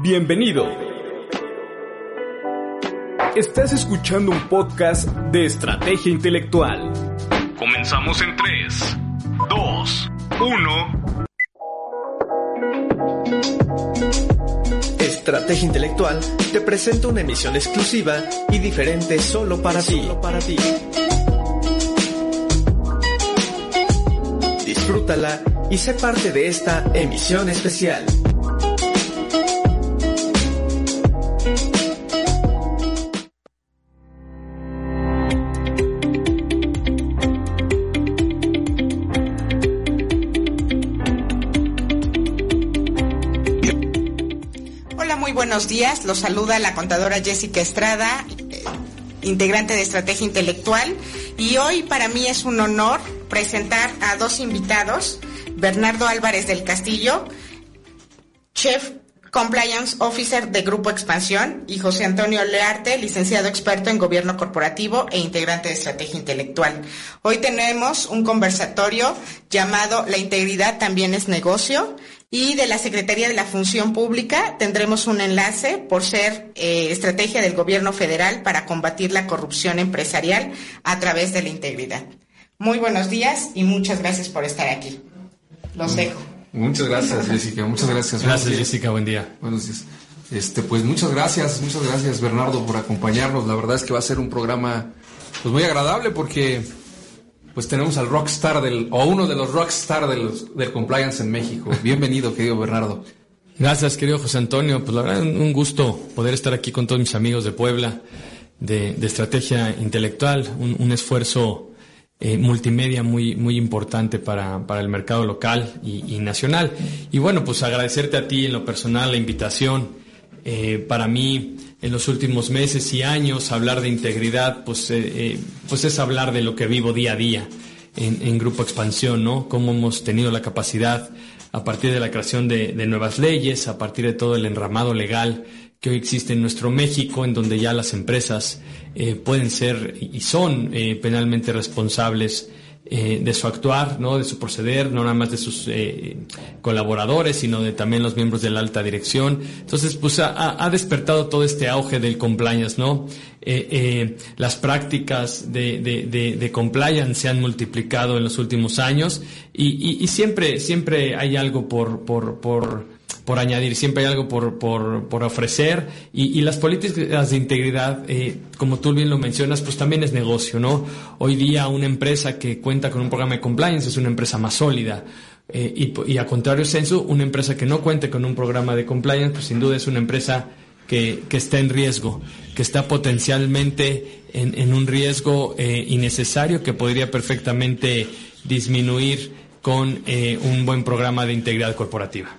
Bienvenido. Estás escuchando un podcast de estrategia intelectual. Comenzamos en 3, 2, 1. Estrategia Intelectual te presenta una emisión exclusiva y diferente solo para ti. Solo para ti. Disfrútala y sé parte de esta emisión especial. Buenos días. Los saluda la contadora Jessica Estrada, eh, integrante de Estrategia Intelectual. Y hoy para mí es un honor presentar a dos invitados, Bernardo Álvarez del Castillo, Chef Compliance Officer de Grupo Expansión, y José Antonio Learte, licenciado experto en Gobierno Corporativo e integrante de Estrategia Intelectual. Hoy tenemos un conversatorio llamado La integridad también es negocio y de la Secretaría de la Función Pública tendremos un enlace por ser eh, estrategia del Gobierno Federal para combatir la corrupción empresarial a través de la integridad. Muy buenos días y muchas gracias por estar aquí. Los dejo. Muchas gracias, Jessica. Muchas gracias. Gracias, Jessica. Buen día. Buenos días. Este, pues muchas gracias, muchas gracias, Bernardo, por acompañarnos. La verdad es que va a ser un programa pues muy agradable porque pues tenemos al rockstar del o uno de los rockstar del, del compliance en México. Bienvenido, querido Bernardo. Gracias, querido José Antonio. Pues la verdad, un gusto poder estar aquí con todos mis amigos de Puebla, de, de estrategia intelectual, un, un esfuerzo eh, multimedia muy, muy importante para, para el mercado local y, y, nacional. Y bueno, pues agradecerte a ti en lo personal la invitación. Eh, para mí, en los últimos meses y años, hablar de integridad, pues, eh, pues es hablar de lo que vivo día a día en, en, Grupo Expansión, ¿no? Cómo hemos tenido la capacidad, a partir de la creación de, de nuevas leyes, a partir de todo el enramado legal que hoy existe en nuestro México, en donde ya las empresas eh, pueden ser y son eh, penalmente responsables eh, de su actuar, ¿no? de su proceder, no nada más de sus colaboradores, sino de también los miembros de la alta dirección. Entonces, pues ha, despertado todo este auge del compliance, ¿no? las prácticas de, de, de, de, compliance se han multiplicado en los últimos años y, y, y siempre, siempre hay algo por, por, por por añadir, siempre hay algo por, por, por ofrecer y, y, las políticas de integridad, eh, como tú bien lo mencionas, pues también es negocio, ¿no? Hoy día una empresa que cuenta con un programa de compliance es una empresa más sólida. Eh, y, a contrario censo, una empresa que no cuente con un programa de compliance, pues sin duda es una empresa que, que está en riesgo, que está potencialmente en, en un riesgo eh, innecesario que podría perfectamente disminuir con un buen programa de integridad corporativa.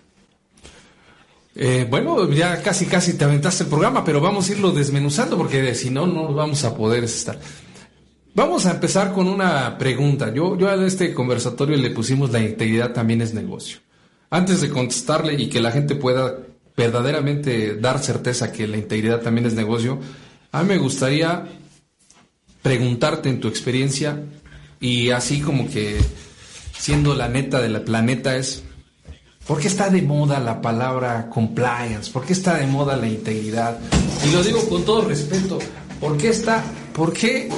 Eh, bueno, ya casi casi te aventaste el programa, pero vamos a irlo desmenuzando porque si no, no vamos a poder estar. Vamos a empezar con una pregunta. Yo, yo a este conversatorio le pusimos la integridad también es negocio. Antes de contestarle y que la gente pueda verdaderamente dar certeza que la integridad también es negocio, a mí me gustaría preguntarte en tu experiencia y así como que siendo la neta del planeta es, ¿Por qué está de moda la palabra compliance? ¿Por qué está de moda la integridad? Y lo digo con todo respeto. ¿Por qué está, por qué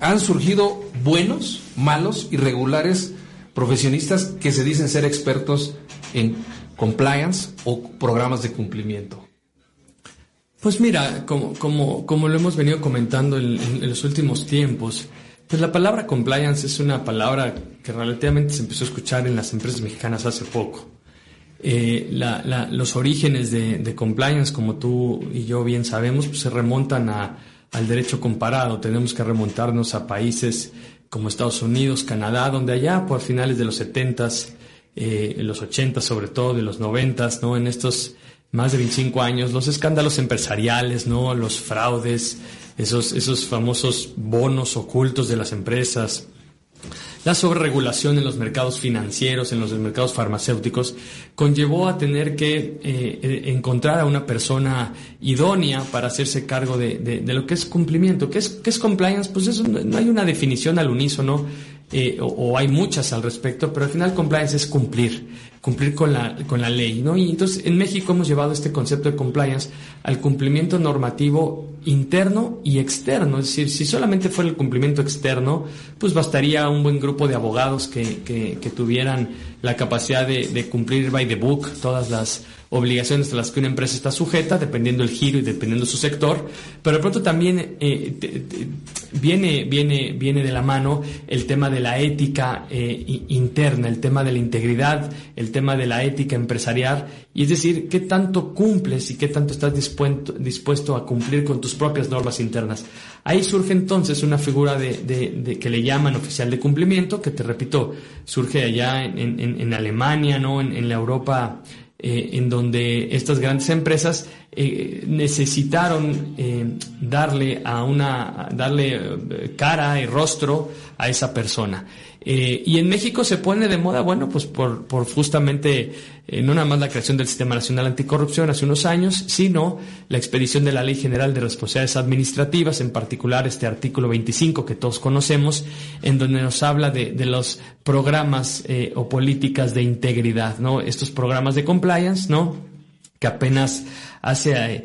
han surgido buenos, malos, irregulares profesionistas que se dicen ser expertos en compliance o programas de cumplimiento? Pues mira, como, como, como lo hemos venido comentando en, los últimos tiempos, pues la palabra compliance es una palabra que relativamente se empezó a escuchar en las empresas mexicanas hace poco. Eh, la, la, los orígenes de, de, compliance, como tú y yo bien sabemos, pues se remontan a, al derecho comparado. Tenemos que remontarnos a países como Estados Unidos, Canadá, donde allá por finales de los 70s, eh, los 80 sobre todo, de los 90s, ¿no? En estos más de 25 años, los escándalos empresariales, ¿no? Los fraudes, esos, esos famosos bonos ocultos de las empresas, la sobreregulación en los mercados financieros, en los mercados farmacéuticos, conllevó a tener que eh, encontrar a una persona idónea para hacerse cargo de, de, lo que es cumplimiento. ¿Qué es, es compliance? Pues eso no hay una definición al unísono. Eh, o, o, hay muchas al respecto, pero al final compliance es cumplir, cumplir con la, con la ley, ¿no? Y entonces en México hemos llevado este concepto de compliance al cumplimiento normativo interno y externo. Es decir, si solamente fuera el cumplimiento externo, pues bastaría un buen grupo de abogados que, que, que tuvieran la capacidad de, cumplir by the book todas las obligaciones a las que una empresa está sujeta, dependiendo el giro y dependiendo su sector, pero de pronto también eh, viene, viene, viene de la mano el tema de la ética eh, interna, el tema de la integridad, el tema de la ética empresarial, y es decir, qué tanto cumples y qué tanto estás dispuesto, dispuesto a cumplir con tus propias normas internas. Ahí surge entonces una figura de, que le llaman oficial de cumplimiento, que te repito, surge allá en, Alemania, ¿no? en, en la Europa eh, en donde estas grandes empresas eh, necesitaron eh, darle a una darle cara y rostro a esa persona eh, y en México se pone de moda, bueno, pues por, por justamente eh, no nada más la creación del Sistema Nacional Anticorrupción hace unos años, sino la expedición de la Ley General de Responsabilidades Administrativas, en particular este artículo 25 que todos conocemos, en donde nos habla de, de los programas eh, o políticas de integridad, ¿no? Estos programas de compliance, ¿no? Que apenas hace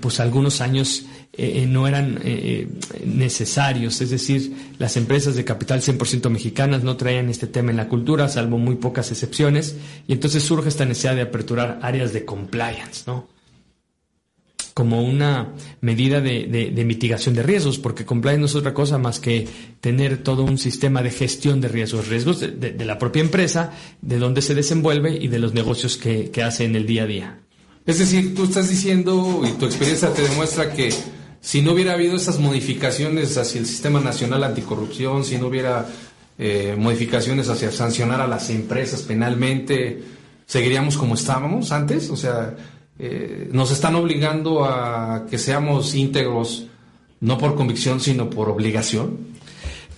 pues algunos años eh, eh, no eran eh, necesarios, es decir, las empresas de capital 100% mexicanas no traían este tema en la cultura, salvo muy pocas excepciones, y entonces surge esta necesidad de aperturar áreas de compliance, ¿no? como una medida de, mitigación de riesgos, porque compliance no es otra cosa más que tener todo un sistema de gestión de riesgos, riesgos de, la propia empresa, de dónde se desenvuelve y de los negocios que, que hace en el día a día. Es decir, tú estás diciendo y tu experiencia te demuestra que si no hubiera habido esas modificaciones hacia el sistema nacional anticorrupción, si no hubiera eh, modificaciones hacia sancionar a las empresas penalmente, seguiríamos como estábamos antes. O sea, eh, nos están obligando a que seamos íntegros, no por convicción, sino por obligación.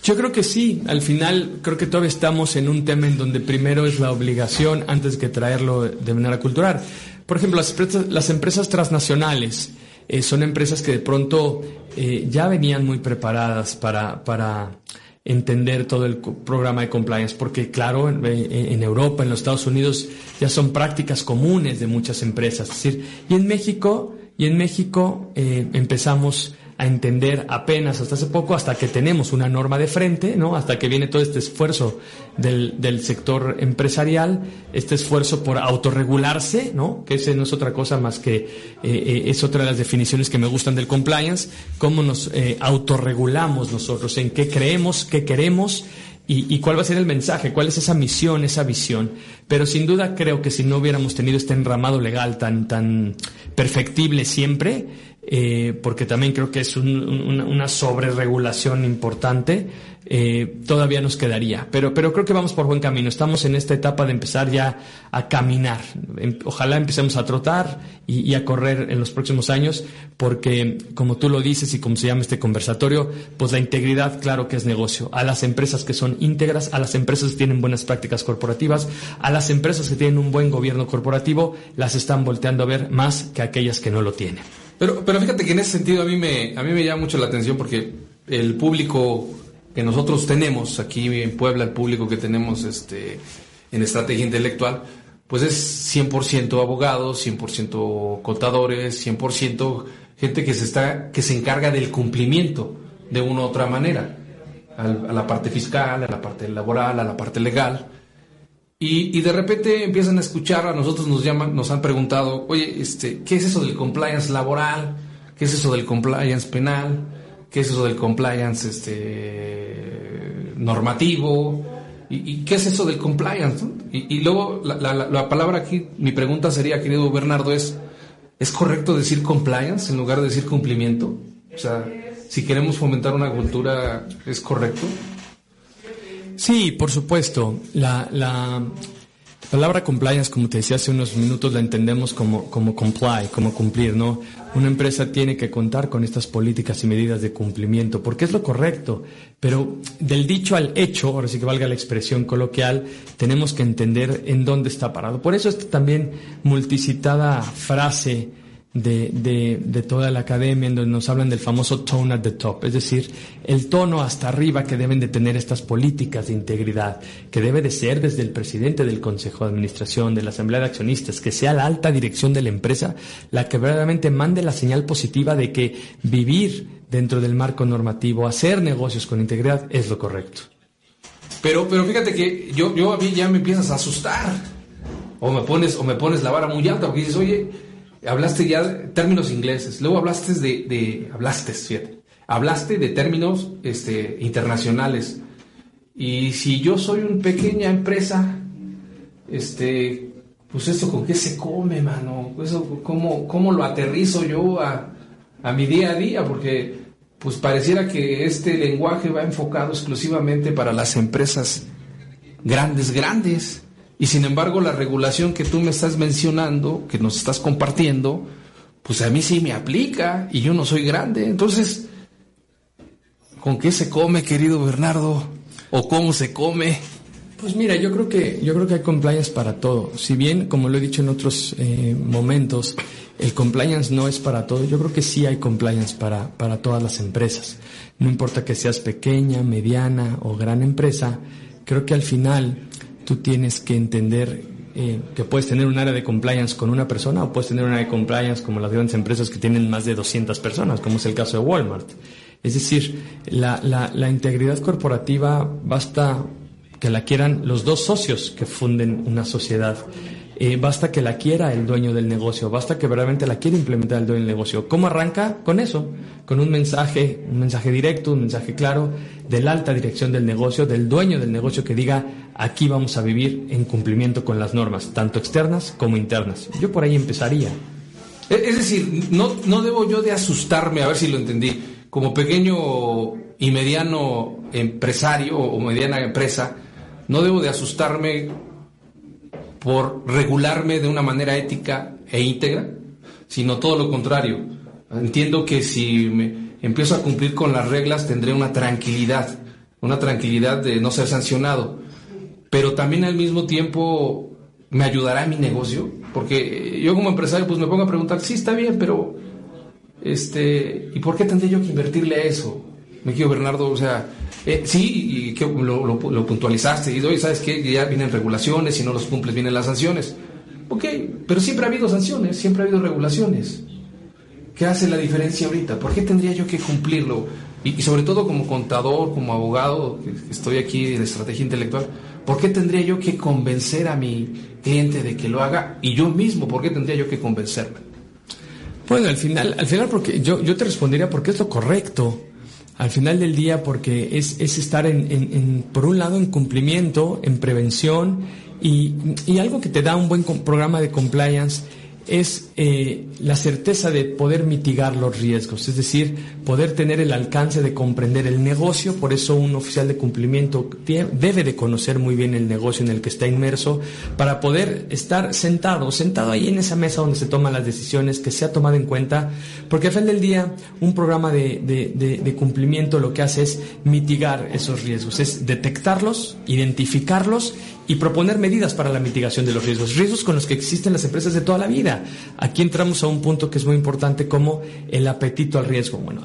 Yo creo que sí, al final creo que todavía estamos en un tema en donde primero es la obligación antes que traerlo de manera cultural. Por ejemplo, las las empresas transnacionales, eh, son empresas que de pronto eh, ya venían muy preparadas para, para entender todo el programa de compliance, porque claro, en, Europa, en los Estados Unidos, ya son prácticas comunes de muchas empresas. Es decir, y en México, y en México eh, empezamos a entender apenas hasta hace poco, hasta que tenemos una norma de frente, ¿no? Hasta que viene todo este esfuerzo del, del sector empresarial, este esfuerzo por autorregularse, ¿no? Que ese no es otra cosa más que, eh, eh, es otra de las definiciones que me gustan del compliance, cómo nos eh, autorregulamos nosotros, en qué creemos, qué queremos, y, y, cuál va a ser el mensaje, cuál es esa misión, esa visión. Pero sin duda creo que si no hubiéramos tenido este enramado legal tan, tan perfectible siempre, eh, porque también creo que es una sobreregulación importante, eh, todavía nos quedaría. Pero, pero creo que vamos por buen camino. Estamos en esta etapa de empezar ya a caminar. Em, ojalá empecemos a trotar y, a correr en los próximos años, porque como tú lo dices y como se llama este conversatorio, pues la integridad, claro que es negocio. A las empresas que son íntegras, a las empresas que tienen buenas prácticas corporativas, a las empresas que tienen un buen gobierno corporativo, las están volteando a ver más que aquellas que no lo tienen. Pero, pero fíjate que en ese sentido a mí me, a mí me llama mucho la atención porque el público que nosotros tenemos aquí en Puebla, el público que tenemos este, en estrategia intelectual, pues es 100% abogados, 100% contadores, 100% gente que se, está, que se encarga del cumplimiento de una u otra manera, a la parte fiscal, a la parte laboral, a la parte legal. Y, de repente empiezan a escuchar, a nosotros nos llaman, nos han preguntado, oye, este, ¿qué es eso del compliance laboral? ¿Qué es eso del compliance penal? ¿Qué es eso del compliance este, normativo? ¿Y, qué es eso del compliance? Y, luego la, palabra aquí, mi pregunta sería, querido Bernardo, es, ¿es correcto decir compliance en lugar de decir cumplimiento? O sea, si queremos fomentar una cultura, ¿es correcto? Sí, por supuesto. La, la palabra compliance, como te decía hace unos minutos, la entendemos como, como comply, como cumplir, ¿no? Una empresa tiene que contar con estas políticas y medidas de cumplimiento, porque es lo correcto. Pero del dicho al hecho, ahora sí que valga la expresión coloquial, tenemos que entender en dónde está parado. Por eso esta también multicitada frase de, de, toda la academia en donde nos hablan del famoso tone at the top, es decir, el tono hasta arriba que deben de tener estas políticas de integridad, que debe de ser desde el presidente del Consejo de Administración, de la Asamblea de Accionistas, que sea la alta dirección de la empresa la que verdaderamente mande la señal positiva de que vivir dentro del marco normativo, hacer negocios con integridad es lo correcto. Pero, pero fíjate que yo, yo a mí ya me empiezas a asustar. O me pones, o me pones la vara muy alta, porque dices, oye, hablaste ya de términos ingleses, luego hablaste de, hablaste, fíjate, hablaste de términos este, internacionales. Y si yo soy una pequeña empresa, este, pues eso con qué se come, mano, eso cómo, cómo lo aterrizo yo a, a mi día a día, porque pues pareciera que este lenguaje va enfocado exclusivamente para las empresas grandes, grandes. Y sin embargo, la regulación que tú me estás mencionando, que nos estás compartiendo, pues a mí sí me aplica y yo no soy grande. Entonces, ¿con qué se come, querido Bernardo? ¿O cómo se come? Pues mira, yo creo que yo creo que hay compliance para todo. Si bien, como lo he dicho en otros eh, momentos, el compliance no es para todo. Yo creo que sí hay compliance para, para todas las empresas. No importa que seas pequeña, mediana o gran empresa, creo que al final tú tienes que entender eh, que puedes tener un área de compliance con una persona o puedes tener un área de compliance como las grandes empresas que tienen más de 200 personas, como es el caso de Walmart. Es decir, la, la, la integridad corporativa basta que la quieran los dos socios que funden una sociedad. Eh, basta que la quiera el dueño del negocio, basta que verdaderamente la quiera implementar el dueño del negocio. ¿Cómo arranca? Con eso, con un mensaje, un mensaje directo, un mensaje claro de la alta dirección del negocio, del dueño del negocio que diga, aquí vamos a vivir en cumplimiento con las normas, tanto externas como internas. Yo por ahí empezaría. Es decir, no, no debo yo de asustarme, a ver si lo entendí, como pequeño y mediano empresario o mediana empresa, no debo de asustarme por regularme de una manera ética e íntegra, sino todo lo contrario. Entiendo que si me empiezo a cumplir con las reglas tendré una tranquilidad, una tranquilidad de no ser sancionado, pero también al mismo tiempo me ayudará mi negocio, porque yo como empresario pues me pongo a preguntar, sí está bien, pero este, ¿y por qué tendría yo que invertirle a eso? Me quiero Bernardo, o sea, eh, sí, y que lo, lo, puntualizaste, y hoy sabes que ya vienen regulaciones, si no los cumples vienen las sanciones. Ok, pero siempre ha habido sanciones, siempre ha habido regulaciones. ¿Qué hace la diferencia ahorita? ¿Por qué tendría yo que cumplirlo? Y, sobre todo como contador, como abogado, estoy aquí en estrategia intelectual, ¿por qué tendría yo que convencer a mi cliente de que lo haga? Y yo mismo, ¿por qué tendría yo que convencerme? Bueno, al final, al final porque yo, yo te respondería porque es lo correcto al final del día porque es, es estar en, por un lado en cumplimiento, en prevención y algo que te da un buen programa de compliance es eh, la certeza de poder mitigar los riesgos, es decir, poder tener el alcance de comprender el negocio, por eso un oficial de cumplimiento debe de conocer muy bien el negocio en el que está inmerso para poder estar sentado, sentado ahí en esa mesa donde se toman las decisiones, que se ha tomado en cuenta, porque al fin del día un programa de, de cumplimiento lo que hace es mitigar esos riesgos, es detectarlos, identificarlos y proponer medidas para la mitigación de los riesgos, riesgos con los que existen las empresas de toda la vida. Aquí entramos a un punto que es muy importante como el apetito al riesgo. Bueno,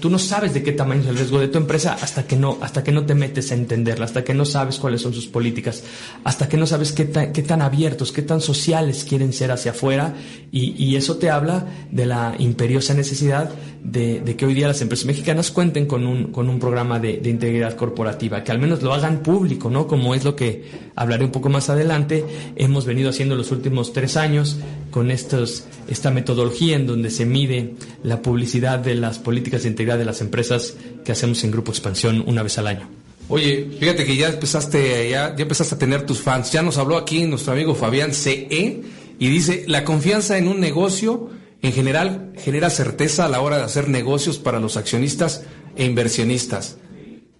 tú no sabes de qué tamaño es el riesgo de tu empresa hasta que no, hasta que no te metes a entenderla, hasta que no sabes cuáles son sus políticas, hasta que no sabes qué, qué tan abiertos, qué tan sociales quieren ser hacia afuera y, eso te habla de la imperiosa necesidad de, que hoy día las empresas mexicanas cuenten con un, con un programa de, de integridad corporativa, que al menos lo hagan público, ¿no? Como es lo que hablaré un poco más adelante, hemos venido haciendo los últimos tres años con estos, esta metodología en donde se mide la publicidad de las políticas de integridad de las empresas que hacemos en Grupo Expansión una vez al año. Oye, fíjate que ya empezaste, ya, ya empezaste a tener tus fans. Ya nos habló aquí nuestro amigo Fabián CE y dice, la confianza en un negocio en general genera certeza a la hora de hacer negocios para los accionistas e inversionistas.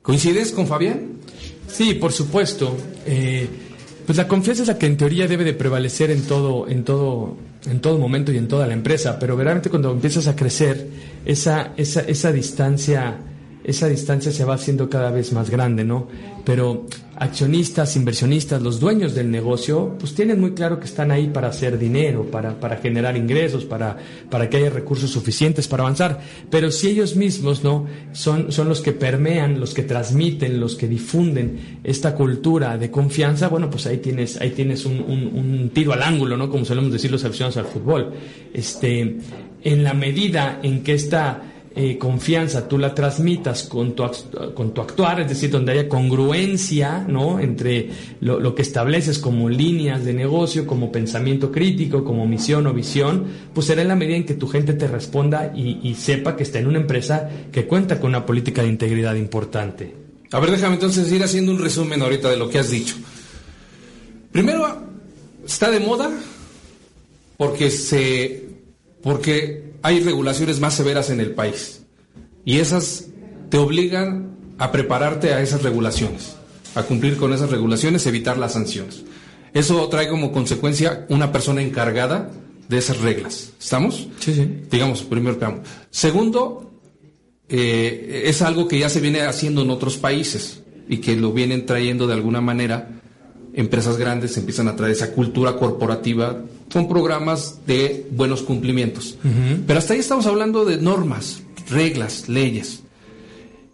¿Coincides con Fabián? Sí, por supuesto. Eh, pues la confianza es la que en teoría debe de prevalecer en todo, en todo, en todo momento y en toda la empresa, pero verdaderamente cuando empiezas a crecer, esa, esa, esa distancia esa distancia se va haciendo cada vez más grande, ¿no? Pero accionistas, inversionistas, los dueños del negocio, pues tienen muy claro que están ahí para hacer dinero, para, para generar ingresos, para, para que haya recursos suficientes para avanzar. Pero si ellos mismos, ¿no? Son, son los que permean, los que transmiten, los que difunden esta cultura de confianza, bueno, pues ahí tienes, ahí tienes un, un, tiro al ángulo, ¿no? Como solemos decir los aficionados al fútbol. Este, en la medida en que esta eh, confianza tú la transmitas con tu, con tu actuar, es decir, donde haya congruencia ¿no? entre lo, que estableces como líneas de negocio, como pensamiento crítico, como misión o visión, pues será en la medida en que tu gente te responda y, y sepa que está en una empresa que cuenta con una política de integridad importante. A ver, déjame entonces ir haciendo un resumen ahorita de lo que has dicho. Primero, está de moda porque se porque hay regulaciones más severas en el país y esas te obligan a prepararte a esas regulaciones, a cumplir con esas regulaciones, evitar las sanciones. Eso trae como consecuencia una persona encargada de esas reglas. ¿Estamos? Sí, sí. Digamos, primero Segundo, eh, es algo que ya se viene haciendo en otros países y que lo vienen trayendo de alguna manera empresas grandes, empiezan a traer esa cultura corporativa son programas de buenos cumplimientos. Pero hasta ahí estamos hablando de normas, reglas, leyes.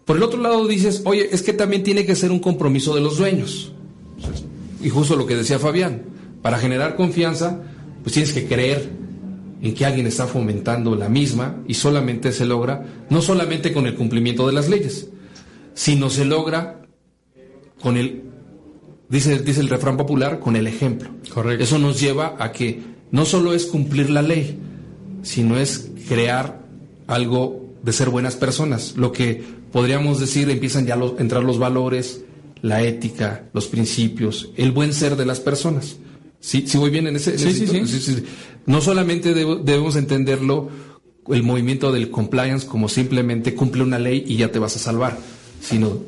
Por el otro lado dices, oye, es que también tiene que ser un compromiso de los dueños. Y justo lo que decía Fabián, para generar confianza, pues tienes que creer en que alguien está fomentando la misma y solamente se logra, no solamente con el cumplimiento de las leyes, sino se logra con el dice, dice el refrán popular, con el ejemplo. Correcto. Eso nos lleva a que no solo es cumplir la ley, sino es crear algo de ser buenas personas. Lo que podríamos decir, empiezan ya a entrar los valores, la ética, los principios, el buen ser de las personas. ¿Sí, sí voy bien en ese? sí, sí, sí. No solamente debemos entenderlo el movimiento del compliance como simplemente cumple una ley y ya te vas a salvar, sino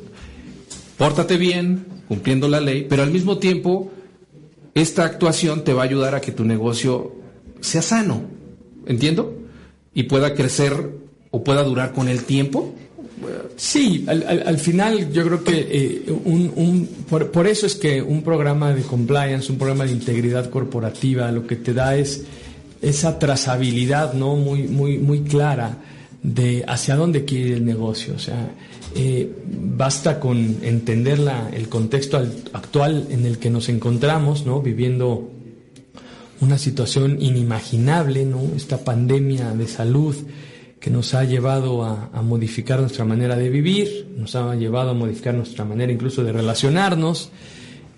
pórtate bien, cumpliendo la ley, pero al mismo tiempo esta actuación te va a ayudar a que tu negocio sea sano, ¿entiendo? Y pueda crecer o pueda durar con el tiempo. Sí, al, final yo creo que eh, un, por, eso es que un programa de compliance, un programa de integridad corporativa, lo que te da es esa trazabilidad, ¿no? Muy, muy, muy clara de hacia dónde quiere ir el negocio. O sea, eh, basta con entender el contexto actual en el que nos encontramos, ¿no? Viviendo una situación inimaginable, ¿no? Esta pandemia de salud que nos ha llevado a, modificar nuestra manera de vivir, nos ha llevado a modificar nuestra manera incluso de relacionarnos.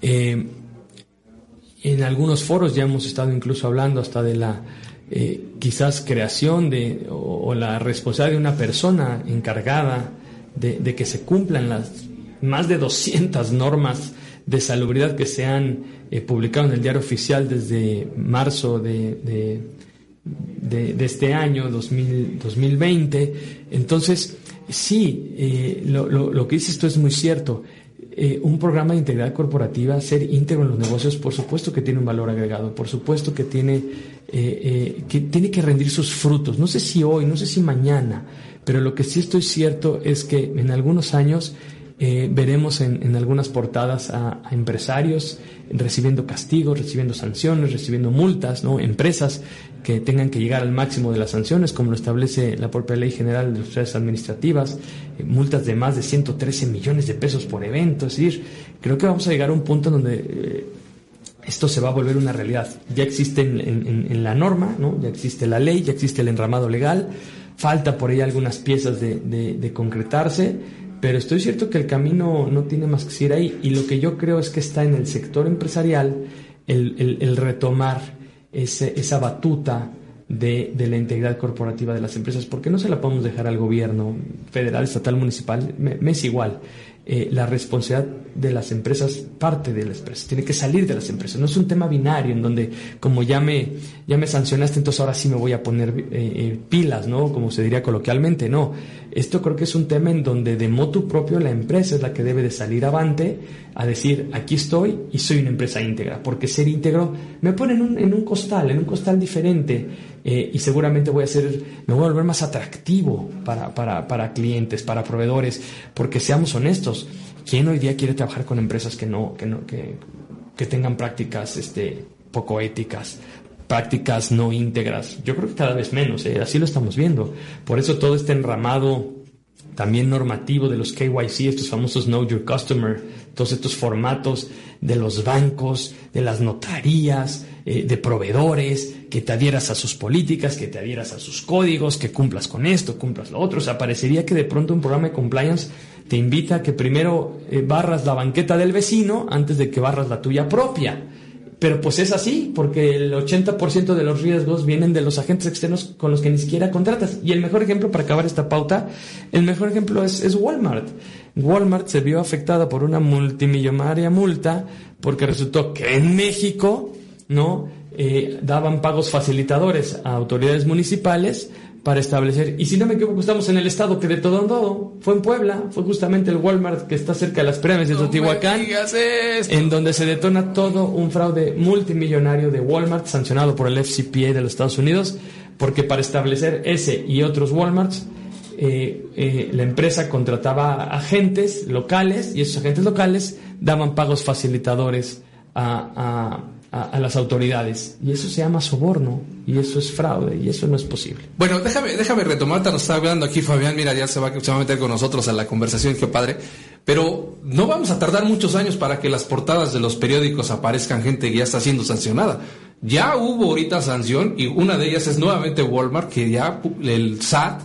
Eh, en algunos foros ya hemos estado incluso hablando hasta de la eh, quizás creación de, o, la responsabilidad de una persona encargada de, que se cumplan las más de 200 normas de salubridad que se han eh, publicado en el diario oficial desde marzo de, de, este año, 2020. Entonces, sí, eh, lo, lo, que dices tú es muy cierto. Eh, un programa de integridad corporativa, ser íntegro en los negocios, por supuesto que tiene un valor agregado, por supuesto que tiene, que tiene que rendir sus frutos. No sé si hoy, no sé si mañana, pero lo que sí estoy cierto es que en algunos años eh, veremos en, algunas portadas a, empresarios recibiendo castigos, recibiendo sanciones, recibiendo multas, ¿no? Empresas que tengan que llegar al máximo de las sanciones, como lo establece la propia Ley General de Autoridades Administrativas, eh, multas de más de 113 millones de pesos por evento. Es decir, creo que vamos a llegar a un punto donde eh, esto se va a volver una realidad. Ya existe en, la norma, ¿no? ya existe la ley, ya existe el enramado legal falta por ahí algunas piezas de, concretarse, pero estoy cierto que el camino no tiene más que ir ahí y lo que yo creo es que está en el sector empresarial el, retomar esa batuta de, la integridad corporativa de las empresas, porque no se la podemos dejar al gobierno federal, estatal, municipal, me, es igual. Eh, la responsabilidad de las empresas parte de las empresas, tiene que salir de las empresas. No es un tema binario en donde como ya me, ya me sancionaste, entonces ahora sí me voy a poner eh, eh, pilas, ¿no? Como se diría coloquialmente, no. Esto creo que es un tema en donde de motu propio la empresa es la que debe de salir avante a decir, aquí estoy y soy una empresa íntegra, porque ser íntegro me pone en un, en un costal, en un costal diferente y seguramente voy a ser, me voy a volver más atractivo para, para, para clientes, para proveedores, porque seamos honestos, ¿quién hoy día quiere trabajar con empresas que no, que no, que, que tengan prácticas este, poco éticas? prácticas no íntegras. Yo creo que cada vez menos, ¿eh? así lo estamos viendo. Por eso todo este enramado también normativo de los KYC, estos famosos Know Your Customer, todos estos formatos de los bancos, de las notarías, eh, de proveedores, que te adhieras a sus políticas, que te adhieras a sus códigos, que cumplas con esto, cumplas lo otro. O sea, parecería que de pronto un programa de compliance te invita a que primero eh, barras la banqueta del vecino antes de que barras la tuya propia. Pero pues es así, porque el 80% de los riesgos vienen de los agentes externos con los que ni siquiera contratas. Y el mejor ejemplo para acabar esta pauta, el mejor ejemplo es, es Walmart. Walmart se vio afectada por una multimillonaria multa porque resultó que en México, ¿no? Eh, daban pagos facilitadores a autoridades municipales para establecer, y si no me equivoco, estamos en el estado que de todo en todo, fue en Puebla, fue justamente el Walmart que está cerca de las premes de Teotihuacán, en donde se detona todo un fraude multimillonario de Walmart sancionado por el FCPA de los Estados Unidos, porque para establecer ese y otros Walmarts, eh, eh, la empresa contrataba agentes locales y esos agentes locales daban pagos facilitadores a a, las autoridades. Y eso se llama soborno, y eso es fraude, y eso no es posible. Bueno, déjame, déjame retomar, nos está hablando aquí Fabián, mira, ya se va, se va a meter con nosotros a la conversación, qué padre. Pero no vamos a tardar muchos años para que las portadas de los periódicos aparezcan gente que ya está siendo sancionada. Ya hubo ahorita sanción y una de ellas es nuevamente Walmart, que ya el SAT,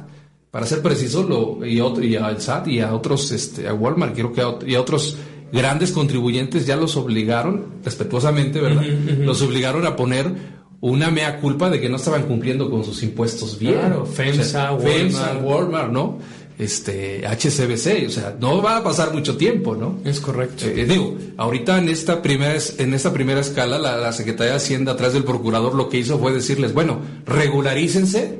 para ser preciso, lo, y, otro, y al SAT y a otros, este, a Walmart, creo que a, y a otros grandes contribuyentes ya los obligaron, respetuosamente, ¿verdad? Los obligaron a poner una mea culpa de que no estaban cumpliendo con sus impuestos bien. Claro, FEMSA, Walmart. Walmart, ¿no? Este, HCBC, o sea, no va a pasar mucho tiempo, ¿no? Es correcto. Eh, digo, ahorita en esta primera, en esta primera escala, la, la Secretaría de Hacienda, atrás del procurador, lo que hizo fue decirles, bueno, regularícense,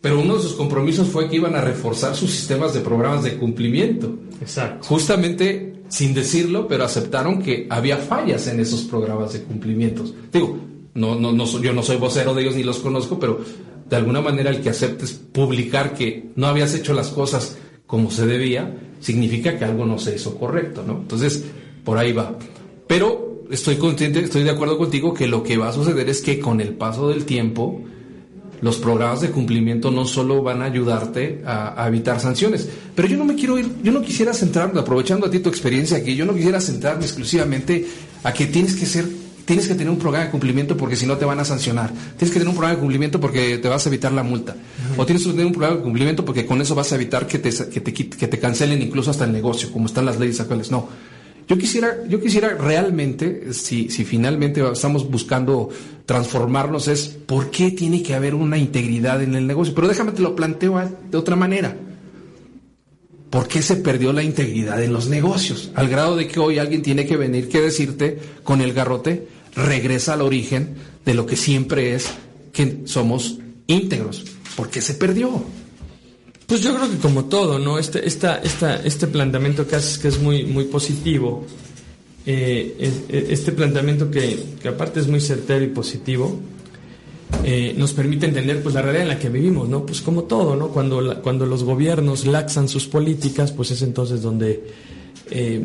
pero uno de sus compromisos fue que iban a reforzar sus sistemas de programas de cumplimiento. Exacto. Justamente sin decirlo, pero aceptaron que había fallas en esos programas de cumplimientos. Digo, no, no, no, yo no soy vocero de ellos ni los conozco, pero de alguna manera el que aceptes publicar que no habías hecho las cosas como se debía, significa que algo no se hizo correcto, ¿no? Entonces, por ahí va. Pero estoy consciente, estoy de acuerdo contigo que lo que va a suceder es que con el paso del tiempo, los programas de cumplimiento no solo van a ayudarte a, evitar sanciones, pero yo no me quiero ir, yo no quisiera centrarme, aprovechando a ti tu experiencia aquí, yo no quisiera centrarme exclusivamente a que tienes que ser, tienes que tener un programa de cumplimiento porque si no te van a sancionar, tienes que tener un programa de cumplimiento porque te vas a evitar la multa, o tienes que tener un programa de cumplimiento porque con eso vas a evitar que te, que te, que te cancelen incluso hasta el negocio, como están las leyes actuales, no yo quisiera, yo quisiera realmente, si, si finalmente estamos buscando transformarnos, es por qué tiene que haber una integridad en el negocio. Pero déjame te lo planteo de otra manera. ¿Por qué se perdió la integridad en los negocios? Al grado de que hoy alguien tiene que venir que decirte con el garrote, regresa al origen de lo que siempre es que somos íntegros. ¿Por qué se perdió? Pues yo creo que como todo, ¿no? Este, esta, esta, este planteamiento que haces que es muy, muy positivo, eh, este planteamiento que, que, aparte es muy certero y positivo, eh, nos permite entender pues la realidad en la que vivimos, ¿no? Pues como todo, ¿no? Cuando, cuando los gobiernos laxan sus políticas, pues es entonces donde eh,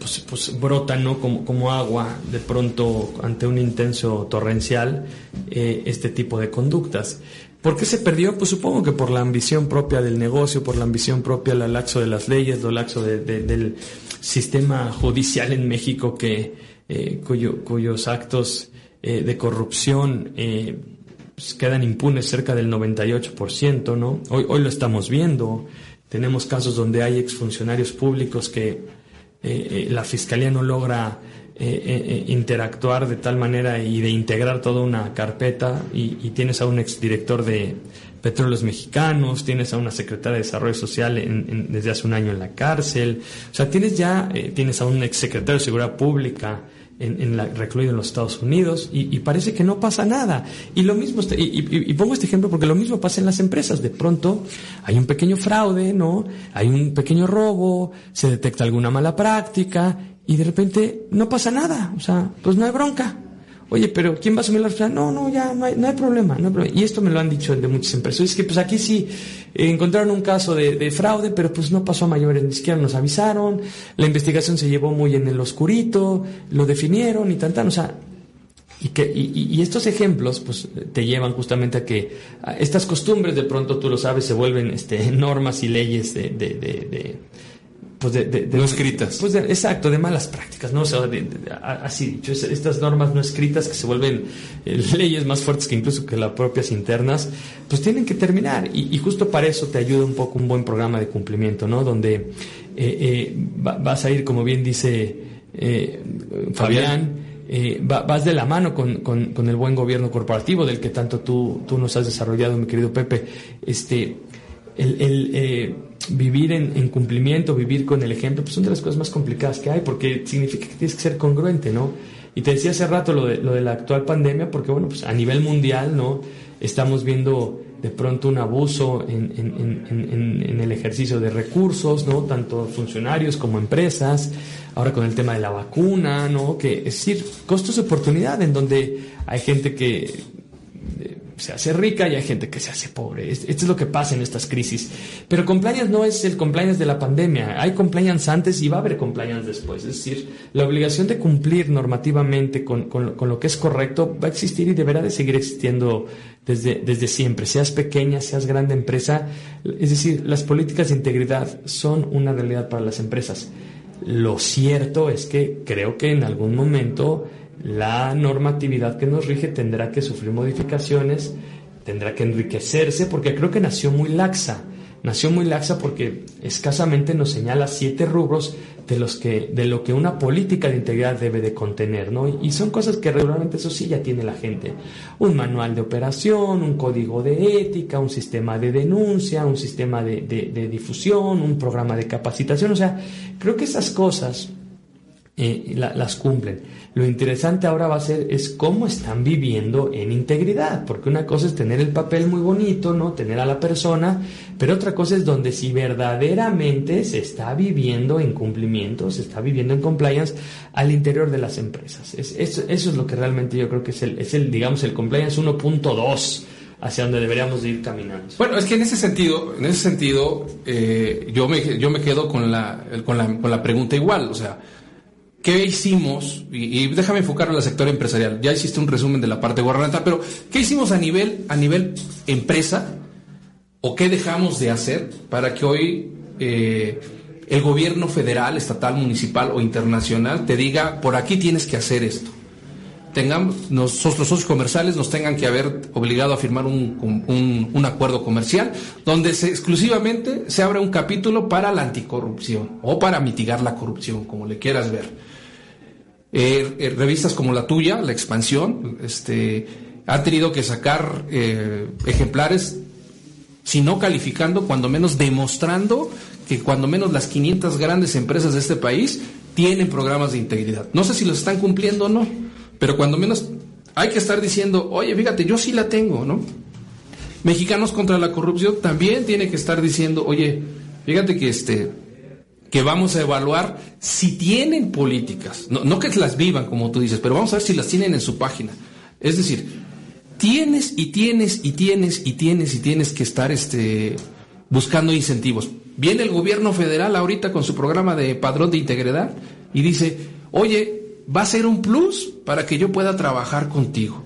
pues, pues brotan, ¿no? Como, como agua de pronto ante un intenso torrencial este tipo de conductas. ¿Por qué se perdió? Pues supongo que por la ambición propia del negocio, por la ambición propia del laxo de las leyes, lo laxo del sistema judicial en México que, eh, cuyos actos eh, de corrupción eh, pues, quedan impunes cerca del 98%, ¿no? Hoy, hoy lo estamos viendo. Tenemos casos donde hay exfuncionarios públicos que la fiscalía no logra interactuar de tal manera y de integrar toda una carpeta y, y tienes a un exdirector de Petróleos Mexicanos, tienes a una secretaria de Desarrollo Social desde hace un año en la cárcel, o sea, tienes ya, eh, tienes a un exsecretario de Seguridad Pública en, la, recluido en los Estados Unidos y, parece que no pasa nada. Y lo mismo, este, y, pongo este ejemplo porque lo mismo pasa en las empresas. De pronto hay un pequeño fraude, ¿no? Hay un pequeño robo, se detecta alguna mala práctica y de repente no pasa nada. O sea, pues no hay bronca. Oye, pero ¿quién va a asumir la responsabilidad? No, no, ya no hay, no hay, problema, no hay problema. Y esto me lo han dicho de muchas empresas. Es que pues aquí sí eh, encontraron un caso de, fraude, pero pues no pasó a mayores, ni siquiera nos avisaron, la investigación se llevó muy en el oscurito, lo definieron y tal, tal. O sea, y, que, y, estos ejemplos pues te llevan justamente a que estas costumbres de pronto tú lo sabes se vuelven este, normas y leyes de, de pues de, no escritas. Pues exacto, de malas prácticas, ¿no? O sea, así dicho, estas normas no escritas que se vuelven eh, leyes más fuertes que incluso que las propias internas, pues tienen que terminar. Y, justo para eso te ayuda un poco un buen programa de cumplimiento, ¿no? Donde eh, eh, vas a ir, como bien dice Fabián, vas de la mano con, con, el buen gobierno corporativo del que tanto tú, tú nos has desarrollado, mi querido Pepe. Este, el, el vivir en, cumplimiento, vivir con el ejemplo, pues son de las cosas más complicadas que hay, porque significa que tienes que ser congruente, ¿no? Y te decía hace rato lo de, lo de la actual pandemia, porque bueno, pues a nivel mundial, ¿no? Estamos viendo de pronto un abuso en, en, el ejercicio de recursos, ¿no? Tanto funcionarios como empresas, ahora con el tema de la vacuna, ¿no? Que es decir, costos de oportunidad en donde hay gente que se hace rica y hay gente que se hace pobre. Esto es lo que pasa en estas crisis. Pero compliance no es el compliance de la pandemia. Hay compliance antes y va a haber compliance después. Es decir, la obligación de cumplir normativamente con, lo que es correcto va a existir y deberá de seguir existiendo desde, desde siempre. Seas pequeña, seas grande empresa. Es decir, las políticas de integridad son una realidad para las empresas. Lo cierto es que creo que en algún momento la normatividad que nos rige tendrá que sufrir modificaciones, tendrá que enriquecerse, porque creo que nació muy laxa. Nació muy laxa porque escasamente nos señala siete rubros de los que de lo que una política de integridad debe de contener, ¿no? Y son cosas que regularmente eso sí ya tiene la gente. Un manual de operación, un código de ética, un sistema de denuncia, un sistema de, de difusión, un programa de capacitación. O sea, creo que esas cosas eh, las cumplen. Lo interesante ahora va a ser es cómo están viviendo en integridad, porque una cosa es tener el papel muy bonito, ¿no? Tener a la persona, pero otra cosa es donde si verdaderamente se está viviendo en cumplimiento, se está viviendo en compliance al interior de las empresas. Es, eso, eso es lo que realmente yo creo que es el, es el digamos, el compliance 1.2 hacia donde deberíamos ir caminando. Bueno, es que en ese sentido, en ese sentido, eh, yo me yo me quedo con la, con la con la pregunta igual, o sea, ¿Qué hicimos? Y, déjame enfocar en el sector empresarial. Ya hiciste un resumen de la parte gubernamental, pero ¿qué hicimos a nivel, a nivel empresa? ¿O qué dejamos de hacer para que hoy eh, el gobierno federal, estatal, municipal o internacional te diga, por aquí tienes que hacer esto? Tengamos, nosotros los socios comerciales nos tengan que haber obligado a firmar un, un, acuerdo comercial donde se, exclusivamente se abra un capítulo para la anticorrupción o para mitigar la corrupción, como le quieras ver eh, eh, revistas como la tuya, La Expansión, este, han tenido que sacar eh, ejemplares, si no calificando, cuando menos demostrando que cuando menos las 500 grandes empresas de este país tienen programas de integridad. No sé si los están cumpliendo o no, pero cuando menos hay que estar diciendo, oye, fíjate, yo sí la tengo, ¿no? Mexicanos contra la corrupción también tiene que estar diciendo, oye, fíjate que este, que vamos a evaluar si tienen políticas, no, que las vivan como tú dices, pero vamos a ver si las tienen en su página. Es decir, tienes y tienes y tienes y tienes y tienes que estar este, buscando incentivos. Viene el gobierno federal ahorita con su programa de padrón de integridad y dice, oye, va a ser un plus para que yo pueda trabajar contigo.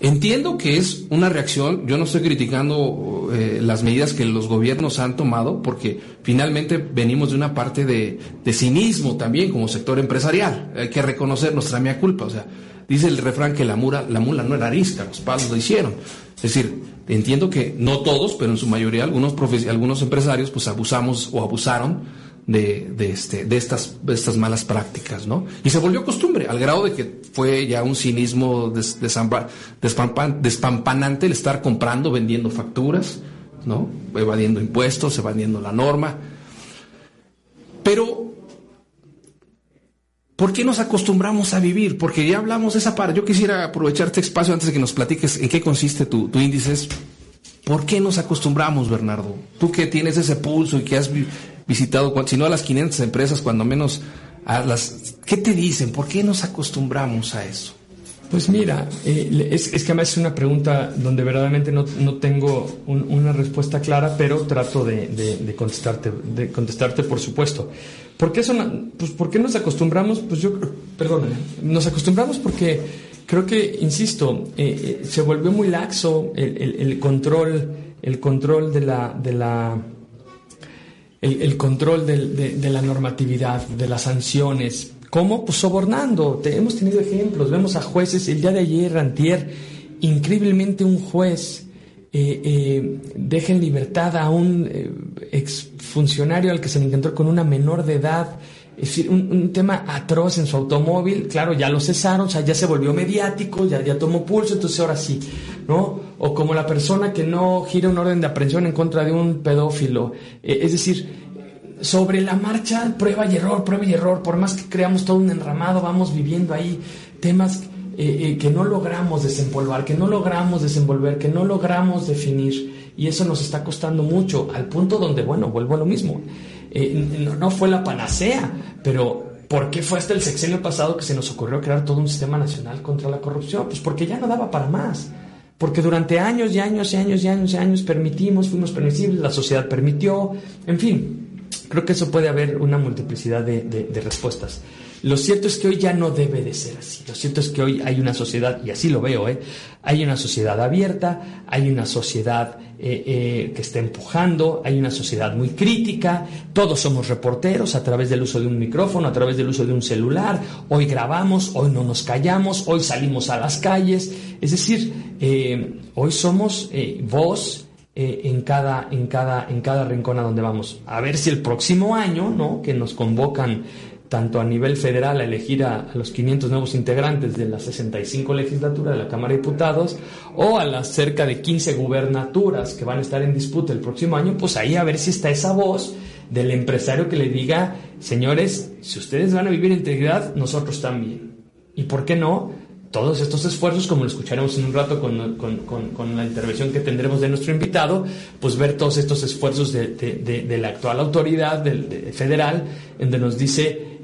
Entiendo que es una reacción, yo no estoy criticando eh, las medidas que los gobiernos han tomado, porque finalmente venimos de una parte de, cinismo también como sector empresarial. Hay que reconocer nuestra mía culpa. O sea, dice el refrán que la, mula, la mula no era arisca, los palos lo hicieron. Es decir, entiendo que no todos, pero en su mayoría algunos, algunos empresarios pues abusamos o abusaron de, este, de, estas, estas malas prácticas, ¿no? Y se volvió costumbre, al grado de que fue ya un cinismo des, despampanante el estar comprando, vendiendo facturas, ¿no? Evadiendo impuestos, evadiendo la norma. Pero, ¿por qué nos acostumbramos a vivir? Porque ya hablamos de esa parte. Yo quisiera aprovechar este espacio antes de que nos platiques en qué consiste tu, tu índice. ¿Por qué nos acostumbramos, Bernardo? Tú que tienes ese pulso y que has visitado, si no a las 500 empresas, cuando menos a las... ¿Qué te dicen? ¿Por qué nos acostumbramos a eso? Pues mira, eh, es, es, que además es una pregunta donde verdaderamente no, no tengo una respuesta clara, pero trato de, de, contestarte, de contestarte por supuesto. ¿Por qué, son, pues, ¿Por qué nos acostumbramos? Pues yo, perdón, nos acostumbramos porque creo que, insisto, eh, eh, se volvió muy laxo el, el, el, control, el control de la, de la el, control de, la normatividad, de las sanciones. ¿Cómo? Pues sobornando. hemos tenido ejemplos. Vemos a jueces, el día de ayer, Antier, increíblemente un juez eh, eh, deja en libertad a un eh, exfuncionario al que se le encontró con una menor de edad es decir, un, tema atroz en su automóvil, claro, ya lo cesaron, o sea, ya se volvió mediático, ya tomó pulso, entonces ahora sí, ¿no? O como la persona que no gira un orden de aprehensión en contra de un pedófilo. Eh, es decir, sobre la marcha, prueba y error, prueba y error, por más que creamos todo un enramado, vamos viviendo ahí temas eh, eh, que no logramos desempolvar, que no logramos desenvolver, que no logramos definir, y eso nos está costando mucho, al punto donde, bueno, vuelvo a lo mismo eh, no, fue la panacea, pero ¿por qué fue hasta el sexenio pasado que se nos ocurrió crear todo un sistema nacional contra la corrupción? Pues porque ya no daba para más. Porque durante años y años y años y años y años permitimos, fuimos permisibles, la sociedad permitió, en fin, creo que eso puede haber una multiplicidad de respuestas. Lo cierto es que hoy ya no debe de ser así. Lo cierto es que hoy hay una sociedad, y así lo veo, ¿eh? hay una sociedad abierta, hay una sociedad eh, eh, que está empujando, hay una sociedad muy crítica, todos somos reporteros a través del uso de un micrófono, a través del uso de un celular, hoy grabamos, hoy no nos callamos, hoy salimos a las calles, es decir, hoy somos voz en, cada, en, cada, en cada rincón a donde vamos. A ver si el próximo año, ¿no? que nos convocan tanto a nivel federal a elegir a, los 500 nuevos integrantes de la 65 legislatura de la Cámara de Diputados o a las cerca de 15 gubernaturas que van a estar en disputa el próximo año, pues ahí a ver si está esa voz del empresario que le diga, señores, si ustedes van a vivir en integridad, nosotros también. ¿Y por qué no? Todos estos esfuerzos, como lo escucharemos en un rato con, con, la intervención que tendremos de nuestro invitado, pues ver todos estos esfuerzos de, de, la actual autoridad federal, donde nos dice,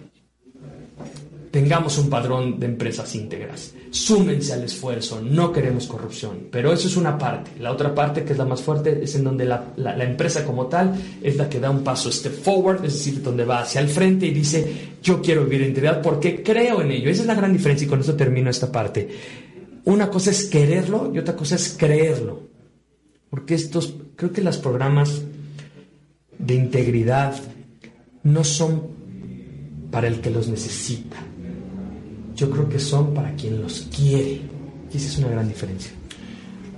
tengamos un padrón de empresas íntegras. Súmense al esfuerzo, no queremos corrupción. Pero eso es una parte. La otra parte, que es la más fuerte, es en donde la, empresa como tal es la que da un paso step forward, es decir, donde va hacia el frente y dice, yo quiero vivir en integridad porque creo en ello. Esa es la gran diferencia y con eso termino esta parte. Una cosa es quererlo y otra cosa es creerlo. Porque estos, creo que los programas de integridad no son para el que los necesita yo creo que son para quien los quiere. Y esa es una gran diferencia.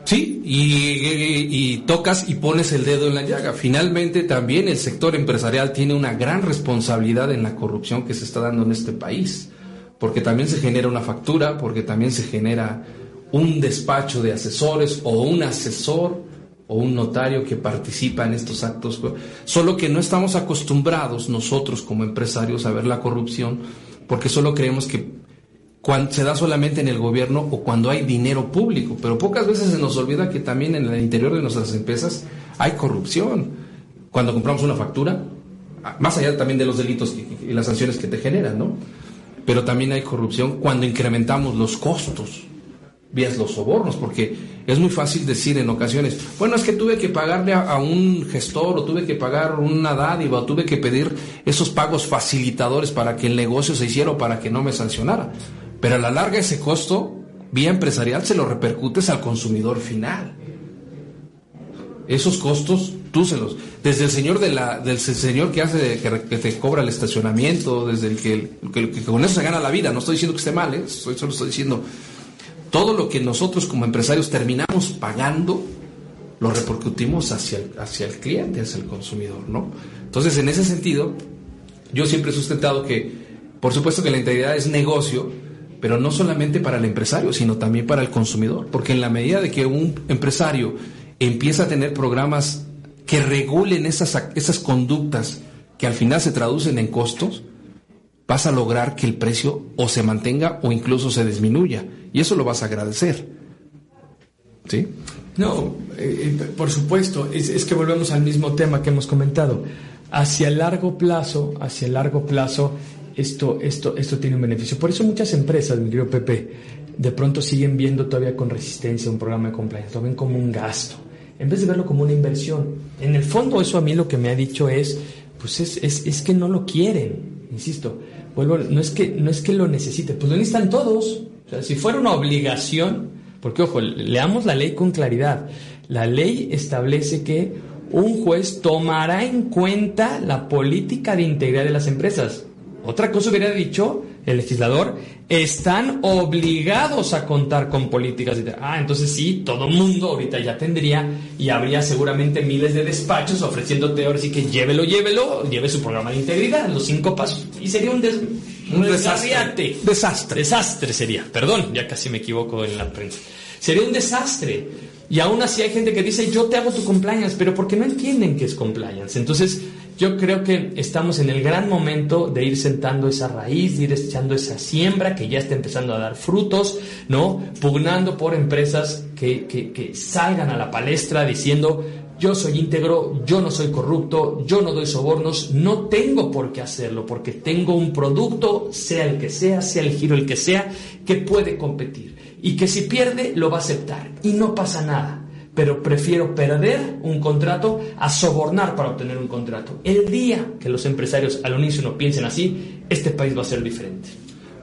Sí, y, tocas y pones el dedo en la llaga. Finalmente también el sector empresarial tiene una gran responsabilidad en la corrupción que se está dando en este país, porque también se genera una factura, porque también se genera un despacho de asesores o un asesor o un notario que participa en estos actos, solo que no estamos acostumbrados nosotros como empresarios a ver la corrupción, porque solo creemos que cuando se da solamente en el gobierno o cuando hay dinero público, pero pocas veces se nos olvida que también en el interior de nuestras empresas hay corrupción. Cuando compramos una factura, más allá también de los delitos y las sanciones que te generan, ¿no? Pero también hay corrupción cuando incrementamos los costos vías los sobornos, porque es muy fácil decir en ocasiones, bueno, es que tuve que pagarle a, un gestor o tuve que pagar una dádiva o tuve que pedir esos pagos facilitadores para que el negocio se hiciera o para que no me sancionara. Pero a la larga ese costo, vía empresarial, se lo repercutes al consumidor final. Esos costos, tú se los... Desde el señor, de la, del señor que hace que, te cobra el estacionamiento, desde el que, con eso se gana la vida. No estoy diciendo que esté mal, ¿eh? solo estoy diciendo todo lo que nosotros como empresarios terminamos pagando, lo repercutimos hacia el, hacia el cliente, hacia el consumidor, ¿no? Entonces, en ese sentido, yo siempre he sustentado que, por supuesto que la integridad es negocio, pero no solamente para el empresario, sino también para el consumidor, porque en la medida de que un empresario empieza a tener programas que regulen esas, esas conductas que al final se traducen en costos, vas a lograr que el precio o se mantenga o incluso se disminuya. Y eso lo vas a agradecer. ¿Sí? No, eh, eh, por supuesto, es, que volvemos al mismo tema que hemos comentado. Hacia largo plazo, hacia largo plazo, esto, esto, esto tiene un beneficio. Por eso muchas empresas, mi querido Pepe, de pronto siguen viendo todavía con resistencia un programa de compliance, lo ven como un gasto, en vez de verlo como una inversión. En el fondo eso a mí lo que me ha dicho es, pues es, es, es que no lo quieren, insisto, vuelvo, no es que, no es que lo necesiten, pues lo necesitan todos. O sea, si fuera una obligación, porque, ojo, leamos la ley con claridad. La ley establece que un juez tomará en cuenta la política de integridad de las empresas. Otra cosa hubiera dicho el legislador, están obligados a contar con políticas. Ah, entonces sí, todo mundo ahorita ya tendría y habría seguramente miles de despachos ofreciéndote ahora sí que llévelo, llévelo, lleve su programa de integridad, los cinco pasos. Y sería un, un, desastre. Desastre. Desastre sería. Perdón, ya casi me equivoco en la prensa. Sería un desastre. Y aún así hay gente que dice, yo te hago tu compliance, pero porque no entienden qué es compliance. Entonces, yo creo que estamos en el gran momento de ir sentando esa raíz, de ir echando esa siembra que ya está empezando a dar frutos, ¿no? Pugnando por empresas que, que, que salgan a la palestra diciendo, yo soy íntegro, yo no soy corrupto, yo no doy sobornos, no tengo por qué hacerlo, porque tengo un producto, sea el que sea, sea el giro el que sea, que puede competir y que si pierde lo va a aceptar y no pasa nada. Pero prefiero perder un contrato a sobornar para obtener un contrato. El día que los empresarios al unísono piensen así, este país va a ser diferente.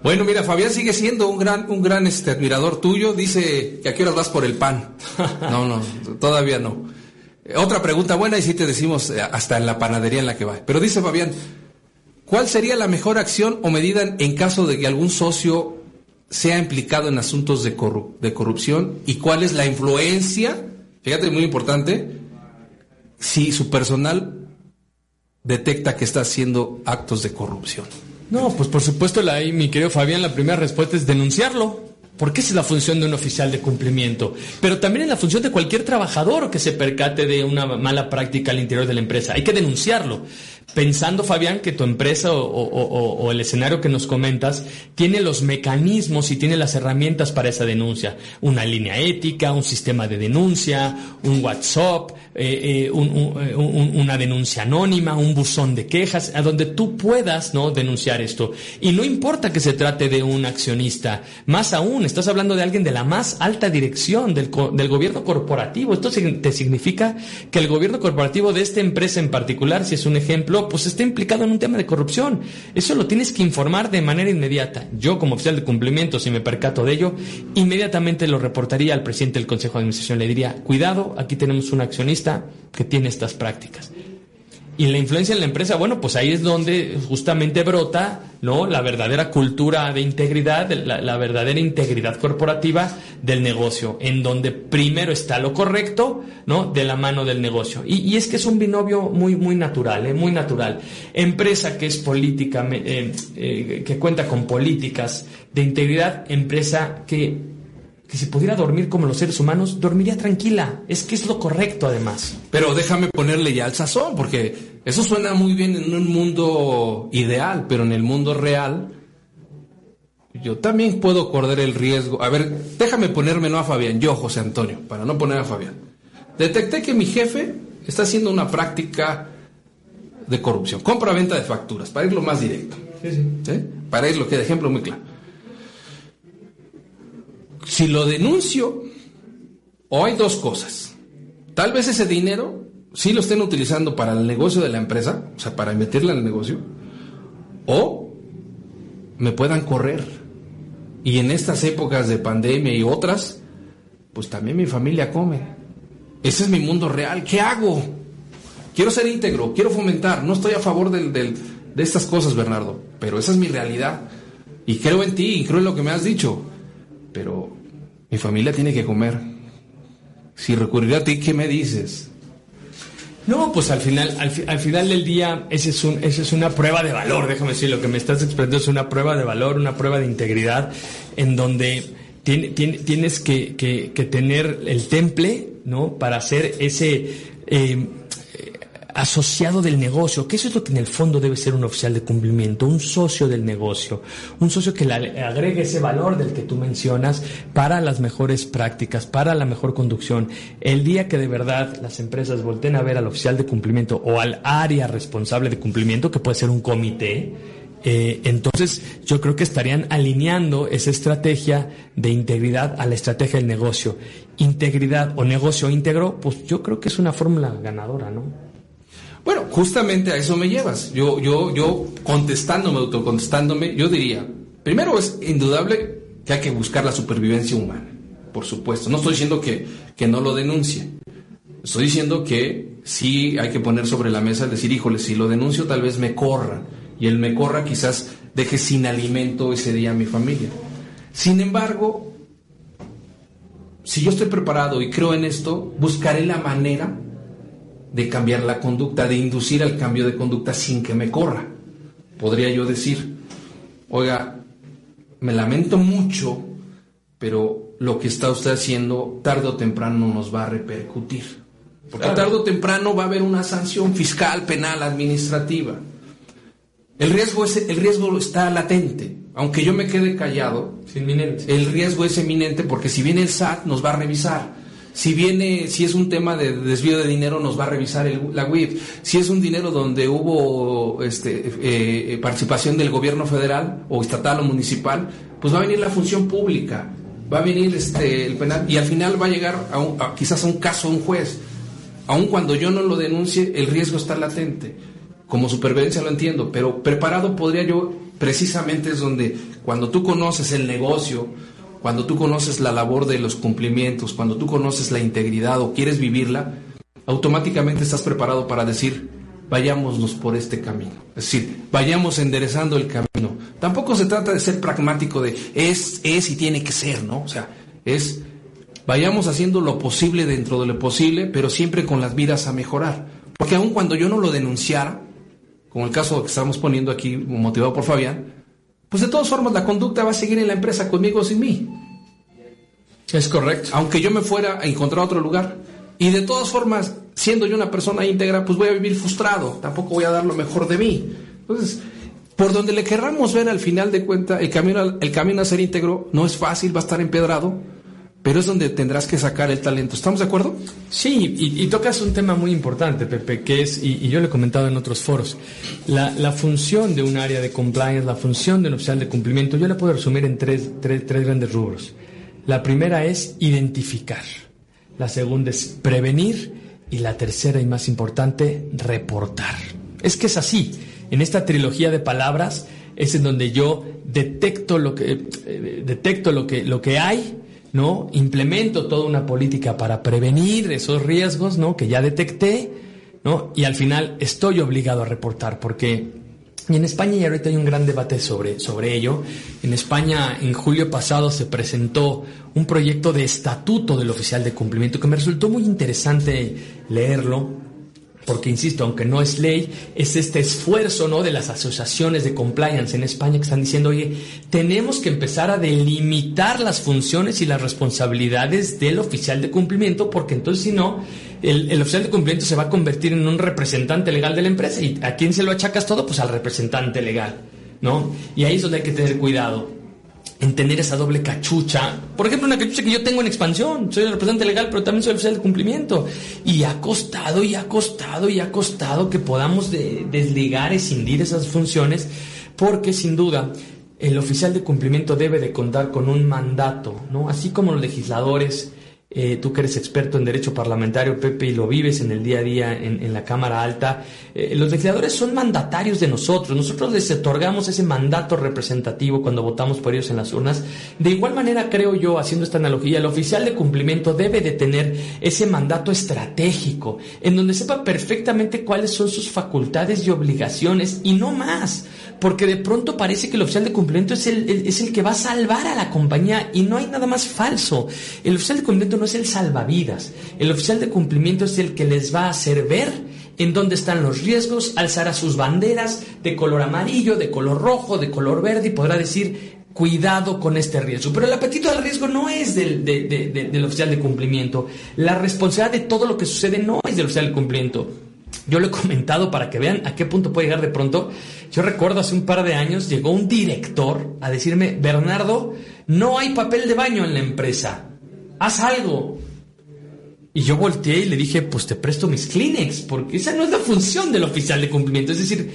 Bueno, mira, Fabián sigue siendo un gran, un gran este, admirador tuyo. Dice que aquí horas vas por el pan. No, no, todavía no. Otra pregunta buena y si te decimos eh, hasta en la panadería en la que va. Pero dice Fabián, ¿cuál sería la mejor acción o medida en caso de que algún socio sea implicado en asuntos de, de corrupción y cuál es la influencia, fíjate, muy importante, si su personal detecta que está haciendo actos de corrupción. No, pues por supuesto, la, mi querido Fabián, la primera respuesta es denunciarlo. Porque esa es la función de un oficial de cumplimiento. Pero también es la función de cualquier trabajador que se percate de una mala práctica al interior de la empresa. Hay que denunciarlo pensando, Fabián, que tu empresa o, el escenario que nos comentas tiene los mecanismos y tiene las herramientas para esa denuncia. Una línea ética, un sistema de denuncia, un WhatsApp, eh, eh, eh, una denuncia anónima, un buzón de quejas, a donde tú puedas ¿no? denunciar esto. Y no importa que se trate de un accionista, más aún, estás hablando de alguien de la más alta dirección del, del gobierno corporativo. Esto te significa que el gobierno corporativo de esta empresa en particular, si es un ejemplo, pues está implicado en un tema de corrupción. Eso lo tienes que informar de manera inmediata. Yo, como oficial de cumplimiento, si me percato de ello, inmediatamente lo reportaría al presidente del Consejo de Administración. Le diría, cuidado, aquí tenemos un accionista que tiene estas prácticas. Y la influencia en la empresa, bueno, pues ahí es donde justamente brota ¿no? la verdadera cultura de integridad, la, verdadera integridad corporativa del negocio, en donde primero está lo correcto ¿no? de la mano del negocio. Y, es que es un binomio muy, muy natural, ¿eh? muy natural. Empresa que es política, eh, eh, que cuenta con políticas de integridad, empresa que que si pudiera dormir como los seres humanos, dormiría tranquila. Es que es lo correcto además. Pero déjame ponerle ya el sazón, porque eso suena muy bien en un mundo ideal, pero en el mundo real, yo también puedo correr el riesgo. A ver, déjame ponerme no a Fabián, yo José Antonio, para no poner a Fabián. Detecté que mi jefe está haciendo una práctica de corrupción, compra-venta de facturas, para irlo más directo. Sí, sí. Para irlo que de ejemplo muy claro si lo denuncio, o hay dos cosas. Tal vez ese dinero sí lo estén utilizando para el negocio de la empresa, o sea, para meterle al negocio, o me puedan correr. Y en estas épocas de pandemia y otras, pues también mi familia come. Ese es mi mundo real. ¿Qué hago? Quiero ser íntegro, quiero fomentar. No estoy a favor del, de estas cosas, Bernardo, pero esa es mi realidad. Y creo en ti y creo en lo que me has dicho pero mi familia tiene que comer. Si recurrir a ti, ¿qué me dices? No, pues al final, al, final del día, ese es, es una prueba de valor, déjame decir, lo que me estás expresando es una prueba de valor, una prueba de integridad, en donde tienes que, que, tener el temple, ¿no? Para hacer ese... Eh, asociado del negocio, que eso es lo que en el fondo debe ser un oficial de cumplimiento, un socio del negocio, un socio que le agregue ese valor del que tú mencionas para las mejores prácticas, para la mejor conducción. El día que de verdad las empresas volteen a ver al oficial de cumplimiento o al área responsable de cumplimiento, que puede ser un comité, eh, entonces yo creo que estarían alineando esa estrategia de integridad a la estrategia del negocio. Integridad o negocio íntegro, pues yo creo que es una fórmula ganadora, ¿no? Bueno, justamente a eso me llevas. Yo, yo, yo contestándome, autocontestándome, yo diría, primero es indudable que hay que buscar la supervivencia humana, por supuesto. No estoy diciendo que, que no lo denuncie. Estoy diciendo que sí hay que poner sobre la mesa decir, híjole, si lo denuncio tal vez me corra. Y el me corra quizás deje sin alimento ese día a mi familia. Sin embargo, si yo estoy preparado y creo en esto, buscaré la manera de cambiar la conducta, de inducir al cambio de conducta sin que me corra. Podría yo decir, oiga, me lamento mucho, pero lo que está usted haciendo tarde o temprano nos va a repercutir. Porque tarde o temprano va a haber una sanción fiscal, penal, administrativa. El riesgo, es, el riesgo está latente. Aunque yo me quede callado, el riesgo es eminente porque si viene el SAT nos va a revisar si viene, si es un tema de desvío de dinero, nos va a revisar la WIF. Si es un dinero donde hubo este, eh, participación del gobierno federal o estatal o municipal, pues va a venir la función pública, va a venir este, el penal y al final va a llegar a, quizás a un caso a un juez. Aun cuando yo no lo denuncie, el riesgo está latente. Como supervivencia lo entiendo, pero preparado podría yo, precisamente es donde cuando tú conoces el negocio, cuando tú conoces la labor de los cumplimientos, cuando tú conoces la integridad o quieres vivirla, automáticamente estás preparado para decir, vayámonos por este camino. Es decir, vayamos enderezando el camino. Tampoco se trata de ser pragmático de es, es y tiene que ser, ¿no? O sea, es vayamos haciendo lo posible dentro de lo posible, pero siempre con las vidas a mejorar. Porque aun cuando yo no lo denunciara, como el caso que estamos poniendo aquí, motivado por Fabián, pues de todas formas la conducta va a seguir en la empresa conmigo o sin mí. Es correcto. Aunque yo me fuera a encontrar otro lugar. Y de todas formas, siendo yo una persona íntegra, pues voy a vivir frustrado. Tampoco voy a dar lo mejor de mí. Entonces, por donde le querramos ver al final de cuenta, el camino, el camino a ser íntegro no es fácil, va a estar empedrado pero es donde tendrás que sacar el talento. ¿Estamos de acuerdo? Sí, y, tocas un tema muy importante, Pepe, que es, y, yo lo he comentado en otros foros, la, función de un área de compliance, la función de un oficial de cumplimiento, yo la puedo resumir en tres, tres, tres grandes rubros. La primera es identificar, la segunda es prevenir y la tercera y más importante, reportar. Es que es así, en esta trilogía de palabras es en donde yo detecto lo que, eh, detecto lo que, lo que hay, ¿no? Implemento toda una política para prevenir esos riesgos, ¿no? Que ya detecté, ¿no? Y al final estoy obligado a reportar porque en España y ahorita hay un gran debate sobre, sobre ello. En España, en julio pasado, se presentó un proyecto de estatuto del oficial de cumplimiento que me resultó muy interesante leerlo porque insisto, aunque no es ley, es este esfuerzo ¿no? de las asociaciones de compliance en España que están diciendo, oye, tenemos que empezar a delimitar las funciones y las responsabilidades del oficial de cumplimiento, porque entonces si no, el, el, oficial de cumplimiento se va a convertir en un representante legal de la empresa. ¿Y a quién se lo achacas todo? Pues al representante legal, ¿no? Y ahí es donde hay que tener cuidado en tener esa doble cachucha. Por ejemplo, una cachucha que yo tengo en expansión. Soy el representante legal, pero también soy el oficial de cumplimiento. Y ha costado, y ha costado, y ha costado que podamos desligar, escindir esas funciones, porque sin duda el oficial de cumplimiento debe de contar con un mandato, ¿no? Así como los legisladores eh, tú que eres experto en derecho parlamentario, Pepe, y lo vives en el día a día en, la Cámara Alta, eh, los legisladores son mandatarios de nosotros, nosotros les otorgamos ese mandato representativo cuando votamos por ellos en las urnas. De igual manera, creo yo, haciendo esta analogía, el oficial de cumplimiento debe de tener ese mandato estratégico, en donde sepa perfectamente cuáles son sus facultades y obligaciones, y no más porque de pronto parece que el oficial de cumplimiento es el, es el que va a salvar a la compañía y no hay nada más falso. El oficial de cumplimiento es el salvavidas, el oficial de cumplimiento es el que les va a hacer ver en dónde están los riesgos, alzará sus banderas de color amarillo, de color rojo, de color verde y podrá decir, cuidado con este riesgo. Pero el apetito al riesgo no es del, del oficial de cumplimiento. La responsabilidad de todo lo que sucede no es del oficial de cumplimiento. Yo lo he comentado para que vean a qué punto puede llegar de pronto. Yo recuerdo hace un par de años llegó un director a decirme, Bernardo, no hay papel de baño en la empresa. Haz algo. Y yo volteé y le dije, pues te presto mis Kleenex, porque esa no es la función del oficial de cumplimiento. Es decir,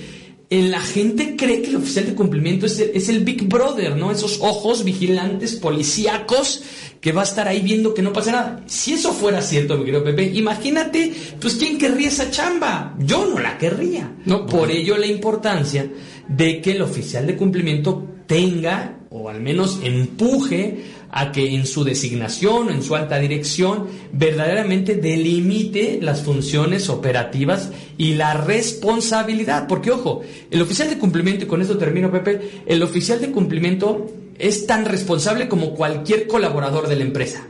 la gente cree que el oficial de cumplimiento es el, es el, Big Brother, ¿no? Esos ojos vigilantes, policíacos, que va a estar ahí viendo que no pasa nada. Si eso fuera cierto, mi querido Pepe, imagínate, pues ¿quién querría esa chamba? Yo no la querría. No, Por ello la importancia de que el oficial de cumplimiento tenga, o al menos empuje, a que en su designación o en su alta dirección verdaderamente delimite las funciones operativas y la responsabilidad. Porque, ojo, el oficial de cumplimiento, y con esto termino, Pepe, el oficial de cumplimiento es tan responsable como cualquier colaborador de la empresa.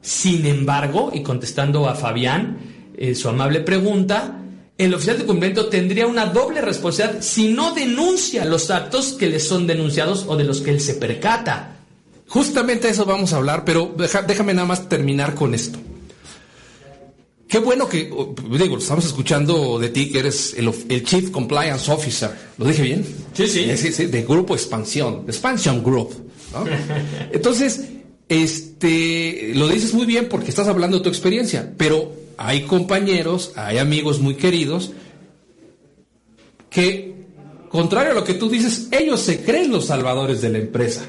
Sin embargo, y contestando a Fabián eh, su amable pregunta, el oficial de cumplimiento tendría una doble responsabilidad si no denuncia los actos que le son denunciados o de los que él se percata. Justamente eso vamos a hablar, pero déjame nada más terminar con esto. Qué bueno que, digo, estamos escuchando de ti que eres el, Chief Compliance Officer. ¿Lo dije bien? Sí, sí. sí, sí de Grupo Expansión, Expansion Group. Entonces, este, lo dices muy bien porque estás hablando de tu experiencia, pero hay compañeros, hay amigos muy queridos que, contrario a lo que tú dices, ellos se creen los salvadores de la empresa.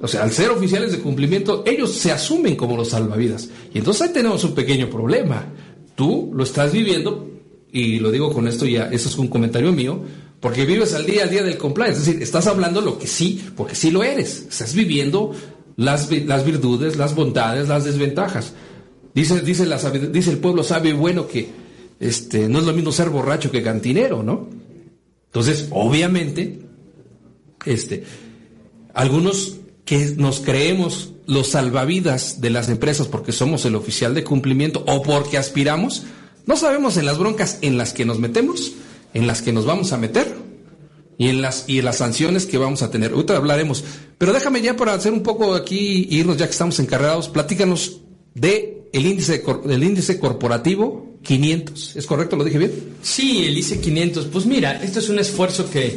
O sea, al ser oficiales de cumplimiento, ellos se asumen como los salvavidas. Y entonces ahí tenemos un pequeño problema. Tú lo estás viviendo, y lo digo con esto ya, eso es un comentario mío, porque vives al día al día del compliance. Es decir, estás hablando lo que sí, porque sí lo eres. Estás viviendo las, las virtudes, las bondades, las desventajas. Dice, dice, la, dice el pueblo sabio y bueno que este, no es lo mismo ser borracho que cantinero, ¿no? Entonces, obviamente, este, algunos que nos creemos los salvavidas de las empresas porque somos el oficial de cumplimiento o porque aspiramos, no sabemos en las broncas en las que nos metemos, en las que nos vamos a meter y en las y en las sanciones que vamos a tener. Ahorita hablaremos, pero déjame ya para hacer un poco aquí irnos ya que estamos encargados, platícanos de el índice del índice corporativo 500. ¿Es correcto? ¿Lo dije bien? Sí, el ICE 500. Pues mira, esto es un esfuerzo que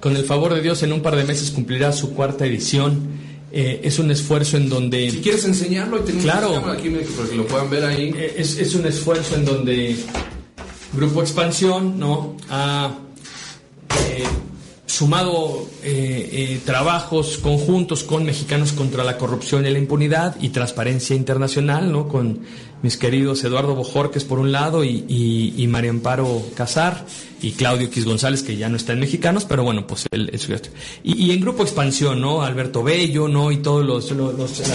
con el favor de Dios en un par de meses cumplirá su cuarta edición. Eh, es un esfuerzo en donde... Si quieres enseñarlo, claro, aquí para que lo puedan ver ahí. Eh, es, es, un esfuerzo en donde Grupo Expansión ¿no? ha eh, sumado trabajos conjuntos con Mexicanos contra la Corrupción y la Impunidad y Transparencia Internacional, ¿no? con mis queridos Eduardo Bojorques por un lado y, María Amparo Casar y Claudio Quis González, que ya no está en Mexicanos, pero bueno, pues él es y, y en Grupo Expansión, ¿no? Alberto Bello, ¿no? Y todos los,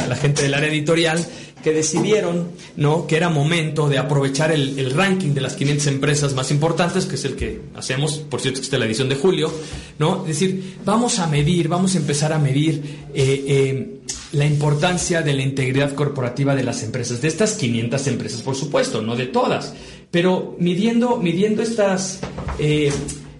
la, gente del área editorial que decidieron, ¿no? Que era momento de aprovechar el, ranking de las 500 empresas más importantes, que es el que hacemos, por cierto, que está la edición de julio, ¿no? Decir, vamos a medir, vamos a empezar a medir eh, eh, la importancia de la integridad corporativa de las empresas, de estas 500 empresas, por supuesto, no de todas, pero midiendo, midiendo estas eh,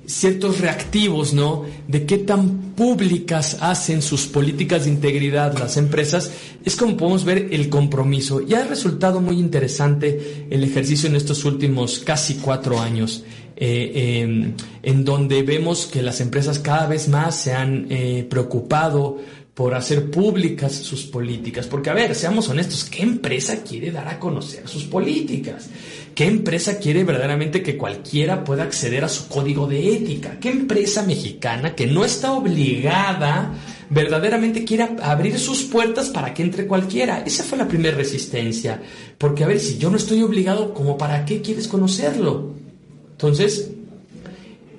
ciertos reactivos, ¿no? De qué tan públicas hacen sus políticas de integridad las empresas, es como podemos ver el compromiso. Y ha resultado muy interesante el ejercicio en estos últimos casi cuatro años. Em, en donde vemos que las empresas cada vez más se han preocupado por hacer públicas sus políticas. Porque, a ver, seamos honestos, ¿qué empresa quiere dar a conocer sus políticas? ¿Qué empresa quiere verdaderamente que cualquiera pueda acceder a su código de ética? ¿Qué empresa mexicana que no está obligada verdaderamente quiere abrir sus puertas para que entre cualquiera? Esa fue la primera resistencia. Porque, a ver, si yo no estoy obligado, ¿cómo para qué quieres conocerlo? Entonces,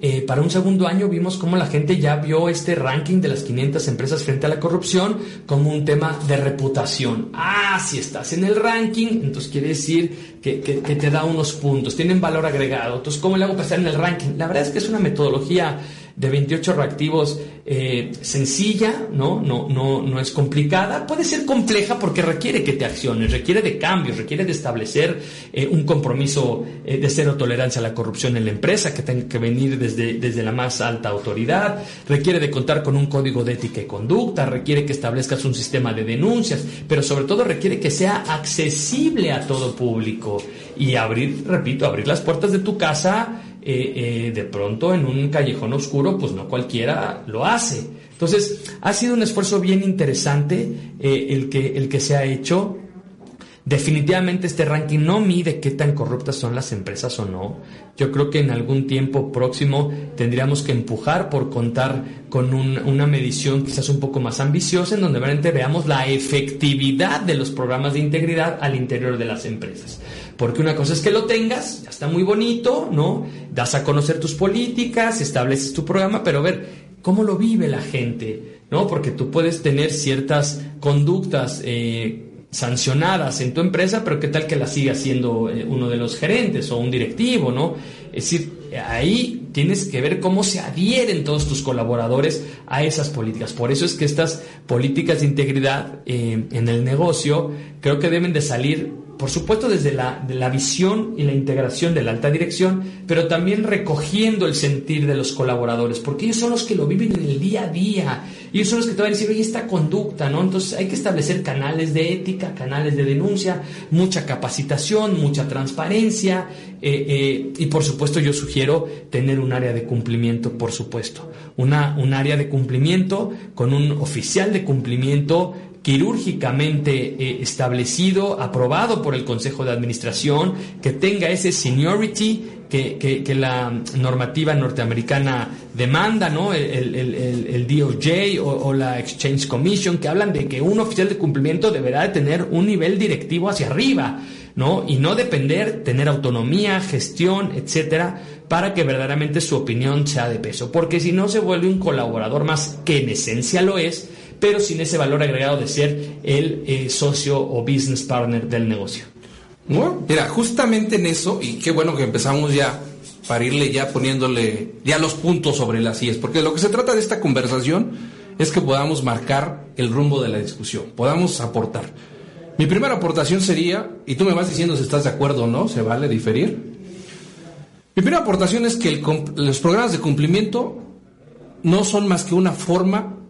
eh, para un segundo año vimos cómo la gente ya vio este ranking de las 500 empresas frente a la corrupción como un tema de reputación. Ah, si estás en el ranking, entonces quiere decir que, te da unos puntos, tienen valor agregado. Entonces, ¿cómo le hago para estar en el ranking? La verdad es que es una metodología de 28 reactivos eh, sencilla, ¿no? No, no, no es complicada. Puede ser compleja porque requiere que te acciones, requiere de cambios, requiere de establecer eh, un compromiso eh, de cero tolerancia a la corrupción en la empresa que tenga que venir desde, desde la más alta autoridad, requiere de contar con un código de ética y conducta, requiere que establezcas un sistema de denuncias, pero sobre todo requiere que sea accesible a todo público y abrir, repito, abrir las puertas de tu casa eh, eh, de pronto en un callejón oscuro, pues no cualquiera lo hace. Entonces, ha sido un esfuerzo bien interesante eh, el, que, el que se ha hecho. Definitivamente este ranking no mide qué tan corruptas son las empresas o no. Yo creo que en algún tiempo próximo tendríamos que empujar por contar con una medición quizás un poco más ambiciosa en donde realmente veamos la efectividad de los programas de integridad al interior de las empresas. Porque una cosa es que lo tengas, ya está muy bonito, ¿no? Das a conocer tus políticas, estableces tu programa, pero ver cómo lo vive la gente, ¿no? Porque tú puedes tener ciertas conductas eh, sancionadas en tu empresa, pero qué tal que la siga siendo eh, uno de los gerentes o un directivo, ¿no? Es decir, ahí tienes que ver cómo se adhieren todos tus colaboradores a esas políticas. Por eso es que estas políticas de integridad eh, en el negocio creo que deben de salir por supuesto desde la, la, visión y la integración de la alta dirección, pero también recogiendo el sentir de los colaboradores, porque ellos son los que lo viven en el día a día, ellos son los que te van a decir, oye, esta conducta, ¿no? Entonces hay que establecer canales de ética, canales de denuncia, mucha capacitación, mucha transparencia, eh, eh, y por supuesto yo sugiero tener un área de cumplimiento, por supuesto, una, un área de cumplimiento con un oficial de cumplimiento quirúrgicamente eh, establecido, aprobado por el Consejo de Administración, que tenga ese seniority que, la normativa norteamericana demanda, ¿no? El, DOJ o, la Exchange Commission, que hablan de que un oficial de cumplimiento deberá de tener un nivel directivo hacia arriba, ¿no? Y no depender, tener autonomía, gestión, etcétera, para que verdaderamente su opinión sea de peso. Porque si no se vuelve un colaborador más, que en esencia lo es, pero sin ese valor agregado de ser el eh, socio o business partner del negocio. Mira, justamente en eso, y qué bueno que empezamos ya para irle ya poniéndole ya los puntos sobre las IES, porque lo que se trata de esta conversación es que podamos marcar el rumbo de la discusión, podamos aportar. Mi primera aportación sería, y tú me vas diciendo si estás de acuerdo o no, se vale diferir. Mi primera aportación es que los programas de cumplimiento no son más que una forma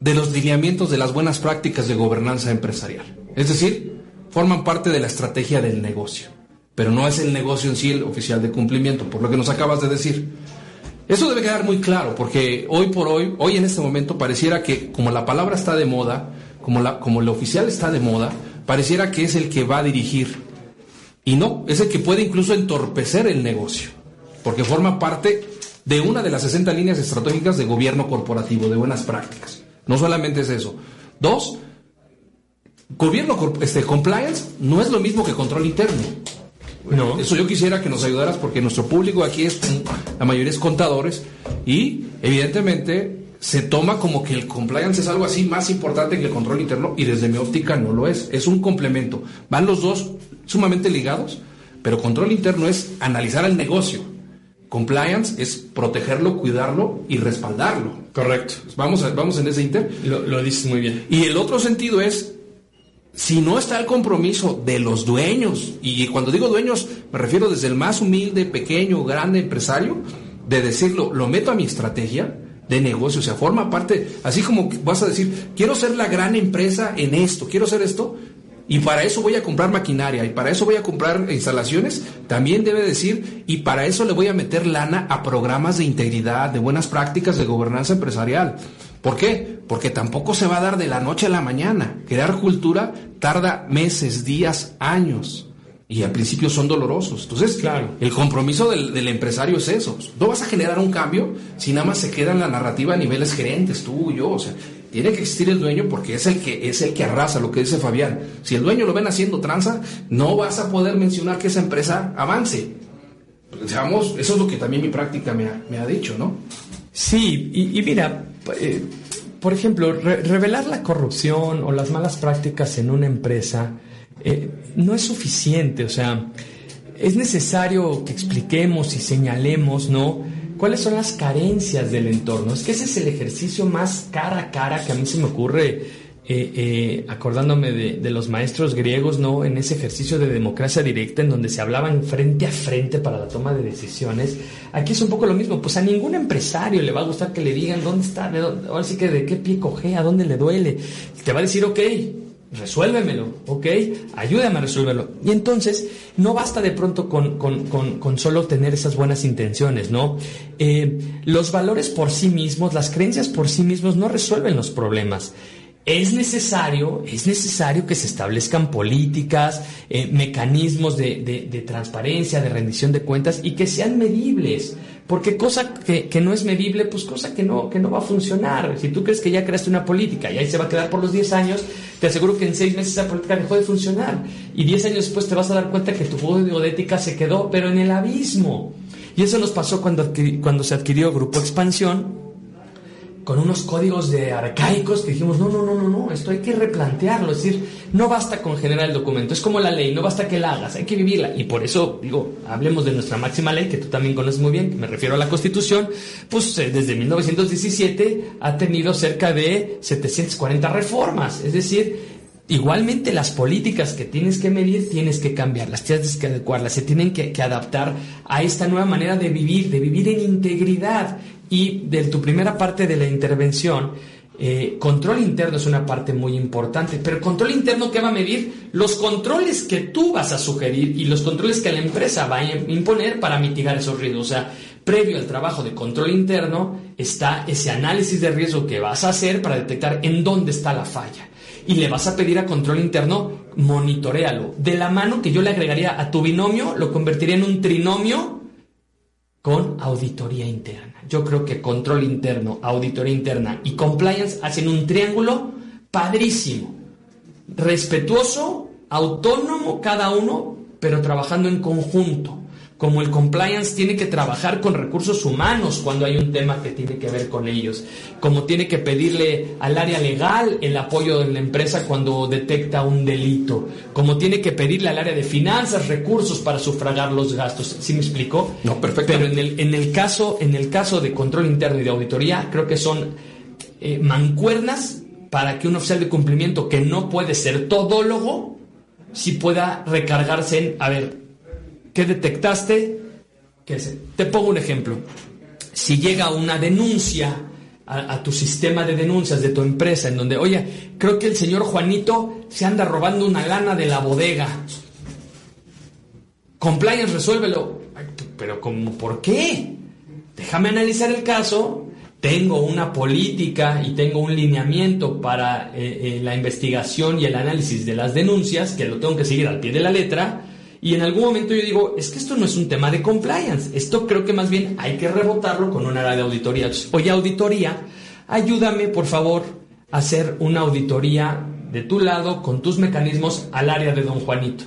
de los lineamientos de las buenas prácticas de gobernanza empresarial. Es decir, forman parte de la estrategia del negocio, pero no es el negocio en sí el oficial de cumplimiento, por lo que nos acabas de decir. Eso debe quedar muy claro, porque hoy por hoy, hoy en este momento, pareciera que como la palabra está de moda, como, la, como el oficial está de moda, pareciera que es el que va a dirigir. Y no, es el que puede incluso entorpecer el negocio, porque forma parte de una de las 60 líneas estratégicas de gobierno corporativo, de buenas prácticas. No solamente es eso. Dos, gobierno, este, compliance no es lo mismo que control interno. No. Eso yo quisiera que nos ayudaras porque nuestro público aquí es, la mayoría es contadores y evidentemente se toma como que el compliance es algo así más importante que el control interno y desde mi óptica no lo es. Es un complemento. Van los dos sumamente ligados, pero control interno es analizar el negocio Compliance es protegerlo, cuidarlo y respaldarlo. Correcto. Vamos, vamos en ese inter. Lo, dices muy bien. Y el otro sentido es, si no está el compromiso de los dueños, y cuando digo dueños me refiero desde el más humilde, pequeño, grande empresario, de decirlo, lo meto a mi estrategia de negocio, o sea, forma parte, así como vas a decir, quiero ser la gran empresa en esto, quiero ser esto, y para eso voy a comprar maquinaria y para eso voy a comprar instalaciones, también debe decir, y para eso le voy a meter lana a programas de integridad, de buenas prácticas de gobernanza empresarial. ¿Por qué? Porque tampoco se va a dar de la noche a la mañana. Crear cultura tarda meses, días, años. Y al principio son dolorosos. Entonces, claro. el compromiso del, del, empresario es eso. No vas a generar un cambio si nada más se queda en la narrativa a niveles gerentes, tú y yo. O sea, tiene que existir el dueño porque es el que es el que arrasa, lo que dice Fabián. Si el dueño lo ven haciendo tranza, no vas a poder mencionar que esa empresa avance. Digamos, eso es lo que también mi práctica me ha, me ha dicho, ¿no? Sí, y, mira, eh, por ejemplo, revelar la corrupción o las malas prácticas en una empresa eh, no es suficiente, o sea, es necesario que expliquemos y señalemos, ¿no? Cuáles son las carencias del entorno. Es que ese es el ejercicio más cara a cara que a mí se me ocurre eh, eh, acordándome de, los maestros griegos, ¿no? En ese ejercicio de democracia directa en donde se hablaban frente a frente para la toma de decisiones. Aquí es un poco lo mismo, pues a ningún empresario le va a gustar que le digan dónde está, de dónde, ahora sí que de qué pie cogea, dónde le duele. Te va a decir, ok, resuélvemelo, ¿ok? Ayúdame a resolverlo. Y entonces, no basta de pronto con, con, solo tener esas buenas intenciones, ¿no? Eh, los valores por sí mismos, las creencias por sí mismos no resuelven los problemas es necesario, es necesario que se establezcan políticas, eh, mecanismos de, transparencia, de rendición de cuentas y que sean medibles. Porque cosa que, no es medible, pues cosa que no, que no va a funcionar. Si tú crees que ya creaste una política y ahí se va a quedar por los 10 años, te aseguro que en 6 meses esa política dejó de funcionar. Y 10 años después te vas a dar cuenta que tu juego de ética se quedó, pero en el abismo. Y eso nos pasó cuando, cuando se adquirió Grupo Expansión, con unos códigos de arcaicos que dijimos, no, no, no, no, no, esto hay que replantearlo, es decir, no basta con generar el documento, es como la ley, no basta que la hagas, hay que vivirla. Y por eso, digo, hablemos de nuestra máxima ley, que tú también conoces muy bien, que me refiero a la Constitución, pues eh, desde 1917 ha tenido cerca de 740 reformas, es decir, Igualmente las políticas que tienes que medir tienes que cambiarlas, tienes que adecuarlas, se tienen que, que, adaptar a esta nueva manera de vivir, de vivir en integridad. Y de tu primera parte de la intervención, eh, control interno es una parte muy importante, pero control interno ¿qué va a medir? Los controles que tú vas a sugerir y los controles que la empresa va a imponer para mitigar esos riesgos. O sea, previo al trabajo de control interno está ese análisis de riesgo que vas a hacer para detectar en dónde está la falla. Y le vas a pedir a control interno, monitorealo. De la mano que yo le agregaría a tu binomio, lo convertiría en un trinomio con auditoría interna. Yo creo que control interno, auditoría interna y compliance hacen un triángulo padrísimo, respetuoso, autónomo cada uno, pero trabajando en conjunto como el compliance tiene que trabajar con recursos humanos cuando hay un tema que tiene que ver con ellos, como tiene que pedirle al área legal el apoyo de la empresa cuando detecta un delito, como tiene que pedirle al área de finanzas recursos para sufragar los gastos. ¿Sí me explico? No, perfecto. Pero en el, en el, caso, en el caso de control interno y de auditoría, creo que son eh, mancuernas para que un oficial de cumplimiento que no puede ser todólogo, sí pueda recargarse en, a ver, ¿Qué detectaste? Te pongo un ejemplo. Si llega una denuncia a, tu sistema de denuncias de tu empresa en donde, oye, creo que el señor Juanito se anda robando una lana de la bodega. Compliance, resuélvelo. Pero. ¿por qué? Déjame analizar el caso. Tengo una política y tengo un lineamiento para eh, eh, la investigación y el análisis de las denuncias, que lo tengo que seguir al pie de la letra y en algún momento yo digo, es que esto no es un tema de compliance, esto creo que más bien hay que rebotarlo con un área de auditoría. Oye, auditoría, ayúdame por favor a hacer una auditoría de tu lado con tus mecanismos al área de don Juanito.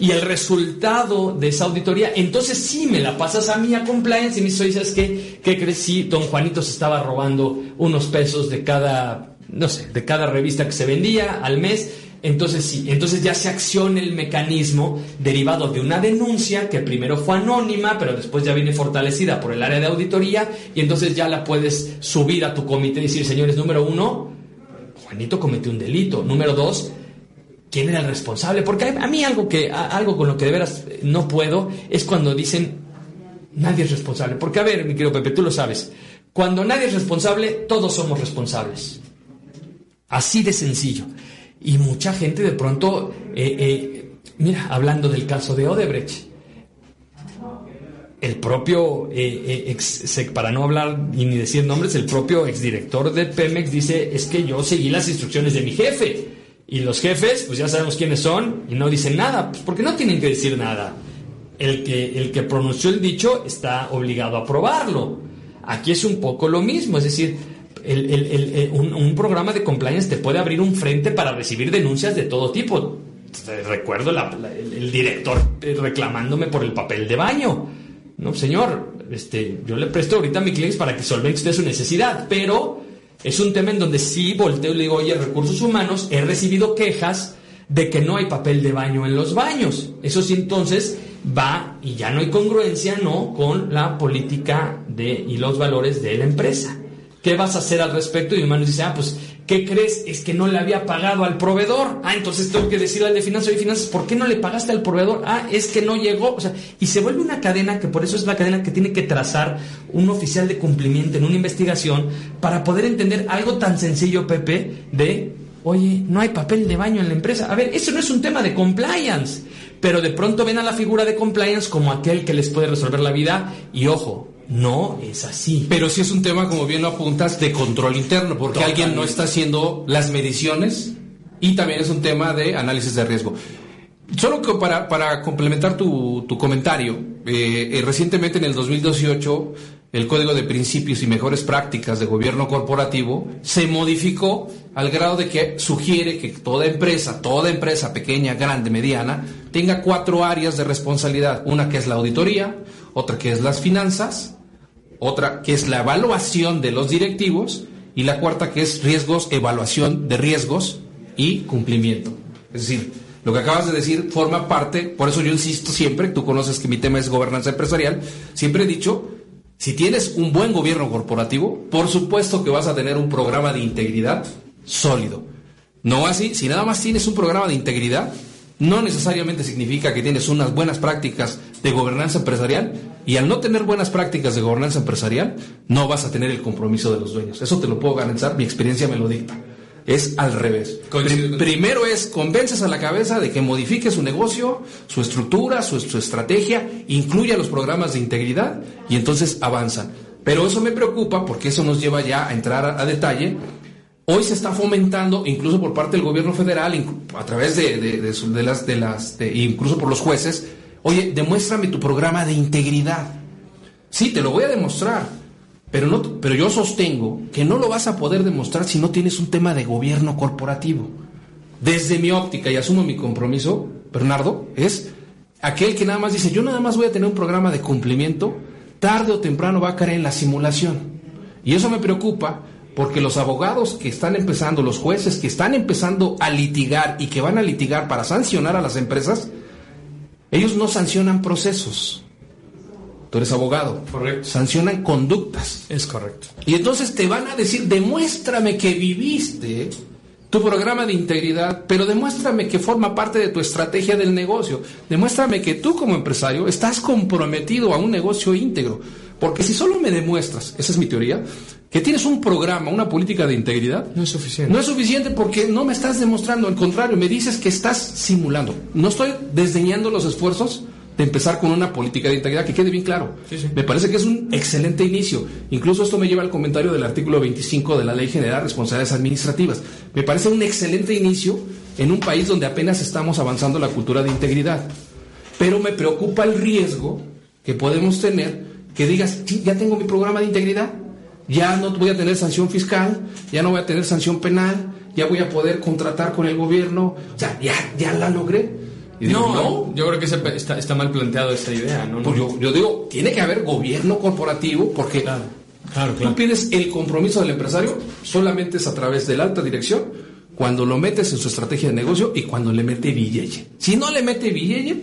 Y el resultado de esa auditoría, entonces sí me la pasas a mí a compliance y me dices, que ¿qué crees? don Juanito se estaba robando unos pesos de cada, no sé, de cada revista que se vendía al mes entonces sí, entonces ya se acciona el mecanismo derivado de una denuncia que primero fue anónima, pero después ya viene fortalecida por el área de auditoría y entonces ya la puedes subir a tu comité y decir, señores, número uno, Juanito cometió un delito. Número dos, ¿quién era el responsable? Porque a mí algo, que, algo con lo que de veras no puedo es cuando dicen, nadie es responsable. Porque a ver, mi querido Pepe, tú lo sabes, cuando nadie es responsable, todos somos responsables. Así de sencillo. Y mucha gente de pronto, eh, eh, mira, hablando del caso de Odebrecht, el propio, eh, ex, para no hablar ni decir nombres, el propio exdirector de Pemex dice, es que yo seguí las instrucciones de mi jefe. Y los jefes, pues ya sabemos quiénes son, y no dicen nada, pues porque no tienen que decir nada. El que, el que pronunció el dicho está obligado a probarlo. Aquí es un poco lo mismo, es decir, el, un, programa de compliance te puede abrir un frente para recibir denuncias de todo tipo. Recuerdo el, director reclamándome por el papel de baño. No, señor, este, yo le presto ahorita mi cliente para que solvente usted su necesidad, pero es un tema en donde sí volteo y le digo, oye, recursos humanos, he recibido quejas de que no hay papel de baño en los baños. Eso sí, entonces va y ya no hay congruencia, ¿no? Con la política de, y los valores de la empresa. ¿Qué vas a hacer al respecto? Y mi hermano dice, ah, pues, ¿qué crees? Es que no le había pagado al proveedor. Ah, entonces tengo que decirle al de finanzas y finanzas, ¿por qué no le pagaste al proveedor? Ah, es que no llegó. O sea, y se vuelve una cadena que por eso es la cadena que tiene que trazar un oficial de cumplimiento en una investigación para poder entender algo tan sencillo, Pepe, de, oye, no hay papel de baño en la empresa. A ver, eso no es un tema de compliance. Pero de pronto ven a la figura de compliance como aquel que les puede resolver la vida y ojo, no es así. Pero sí es un tema, como bien lo apuntas, de control interno, porque alguien no está haciendo las mediciones y también es un tema de análisis de riesgo. Solo que para, para complementar tu, tu comentario, eh, eh, recientemente en el 2018 el Código de Principios y Mejores Prácticas de Gobierno Corporativo se modificó al grado de que sugiere que toda empresa, toda empresa pequeña, grande, mediana, tenga cuatro áreas de responsabilidad. Una que es la auditoría, otra que es las finanzas, otra que es la evaluación de los directivos y la cuarta que es riesgos, evaluación de riesgos y cumplimiento. Es decir, lo que acabas de decir forma parte, por eso yo insisto siempre, tú conoces que mi tema es gobernanza empresarial, siempre he dicho, si tienes un buen gobierno corporativo, por supuesto que vas a tener un programa de integridad sólido. No así, si nada más tienes un programa de integridad, no necesariamente significa que tienes unas buenas prácticas de gobernanza empresarial y al no tener buenas prácticas de gobernanza empresarial no vas a tener el compromiso de los dueños. Eso te lo puedo garantizar, mi experiencia me lo dicta. Es al revés. Primero es convences a la cabeza de que modifique su negocio, su estructura, su, estrategia, incluya los programas de integridad y entonces avanza. Pero eso me preocupa porque eso nos lleva ya a entrar a detalle Hoy se está fomentando, incluso por parte del gobierno federal, a través de, las, de las, incluso por los jueces, oye, demuéstrame tu programa de integridad. Sí, te lo voy a demostrar, pero, no, pero yo sostengo que no lo vas a poder demostrar si no tienes un tema de gobierno corporativo. Desde mi óptica, y asumo mi compromiso, Bernardo, es aquel que nada más dice, yo nada más voy a tener un programa de cumplimiento, tarde o temprano va a caer en la simulación. Y eso me preocupa porque los abogados que están empezando, los jueces que están empezando a litigar y que van a litigar para sancionar a las empresas, ellos no sancionan procesos. Tú eres abogado. Correcto. Sancionan conductas. Es correcto. Y entonces te van a decir, demuéstrame que viviste tu programa de integridad, pero demuéstrame que forma parte de tu estrategia del negocio. Demuéstrame que tú como empresario estás comprometido a un negocio íntegro. Porque si solo me demuestras, esa es mi teoría, que tienes un programa, una política de integridad, no es suficiente. No es suficiente porque no me estás demostrando, al contrario, me dices que estás simulando. No estoy desdeñando los esfuerzos de empezar con una política de integridad, que quede bien claro. Me parece que es un excelente inicio. Incluso esto me lleva al comentario del artículo 25 de la Ley General de Responsabilidades Administrativas. Me parece un excelente inicio en un país donde apenas estamos avanzando la cultura de integridad. Pero me preocupa el riesgo que podemos tener que digas, ya tengo mi programa de integridad, ya no voy a tener sanción fiscal, ya no voy a tener sanción penal, ya voy a poder contratar con el gobierno, o sea, ya, ya la logré. No, yo creo que está, está, mal planteado esta idea. ¿no? Pues yo, yo, digo, tiene que haber gobierno corporativo porque claro, claro, tú pides el compromiso del empresario solamente es a través de la alta dirección cuando lo metes en su estrategia de negocio y cuando le mete billete. Si no le mete billete,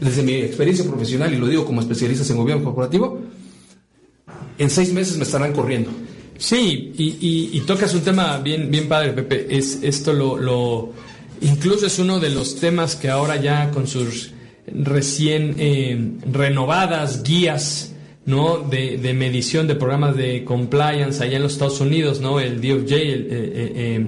desde mi experiencia profesional, y lo digo como especialistas en gobierno corporativo, en seis meses me estarán corriendo. Sí, y, tocas un tema bien, bien padre, Pepe. Es esto lo, lo, incluso es uno de los temas que ahora ya con sus recién eh, renovadas guías, ¿no? De, de, medición de programas de compliance allá en los Estados Unidos, ¿no? El DOJ eh, eh,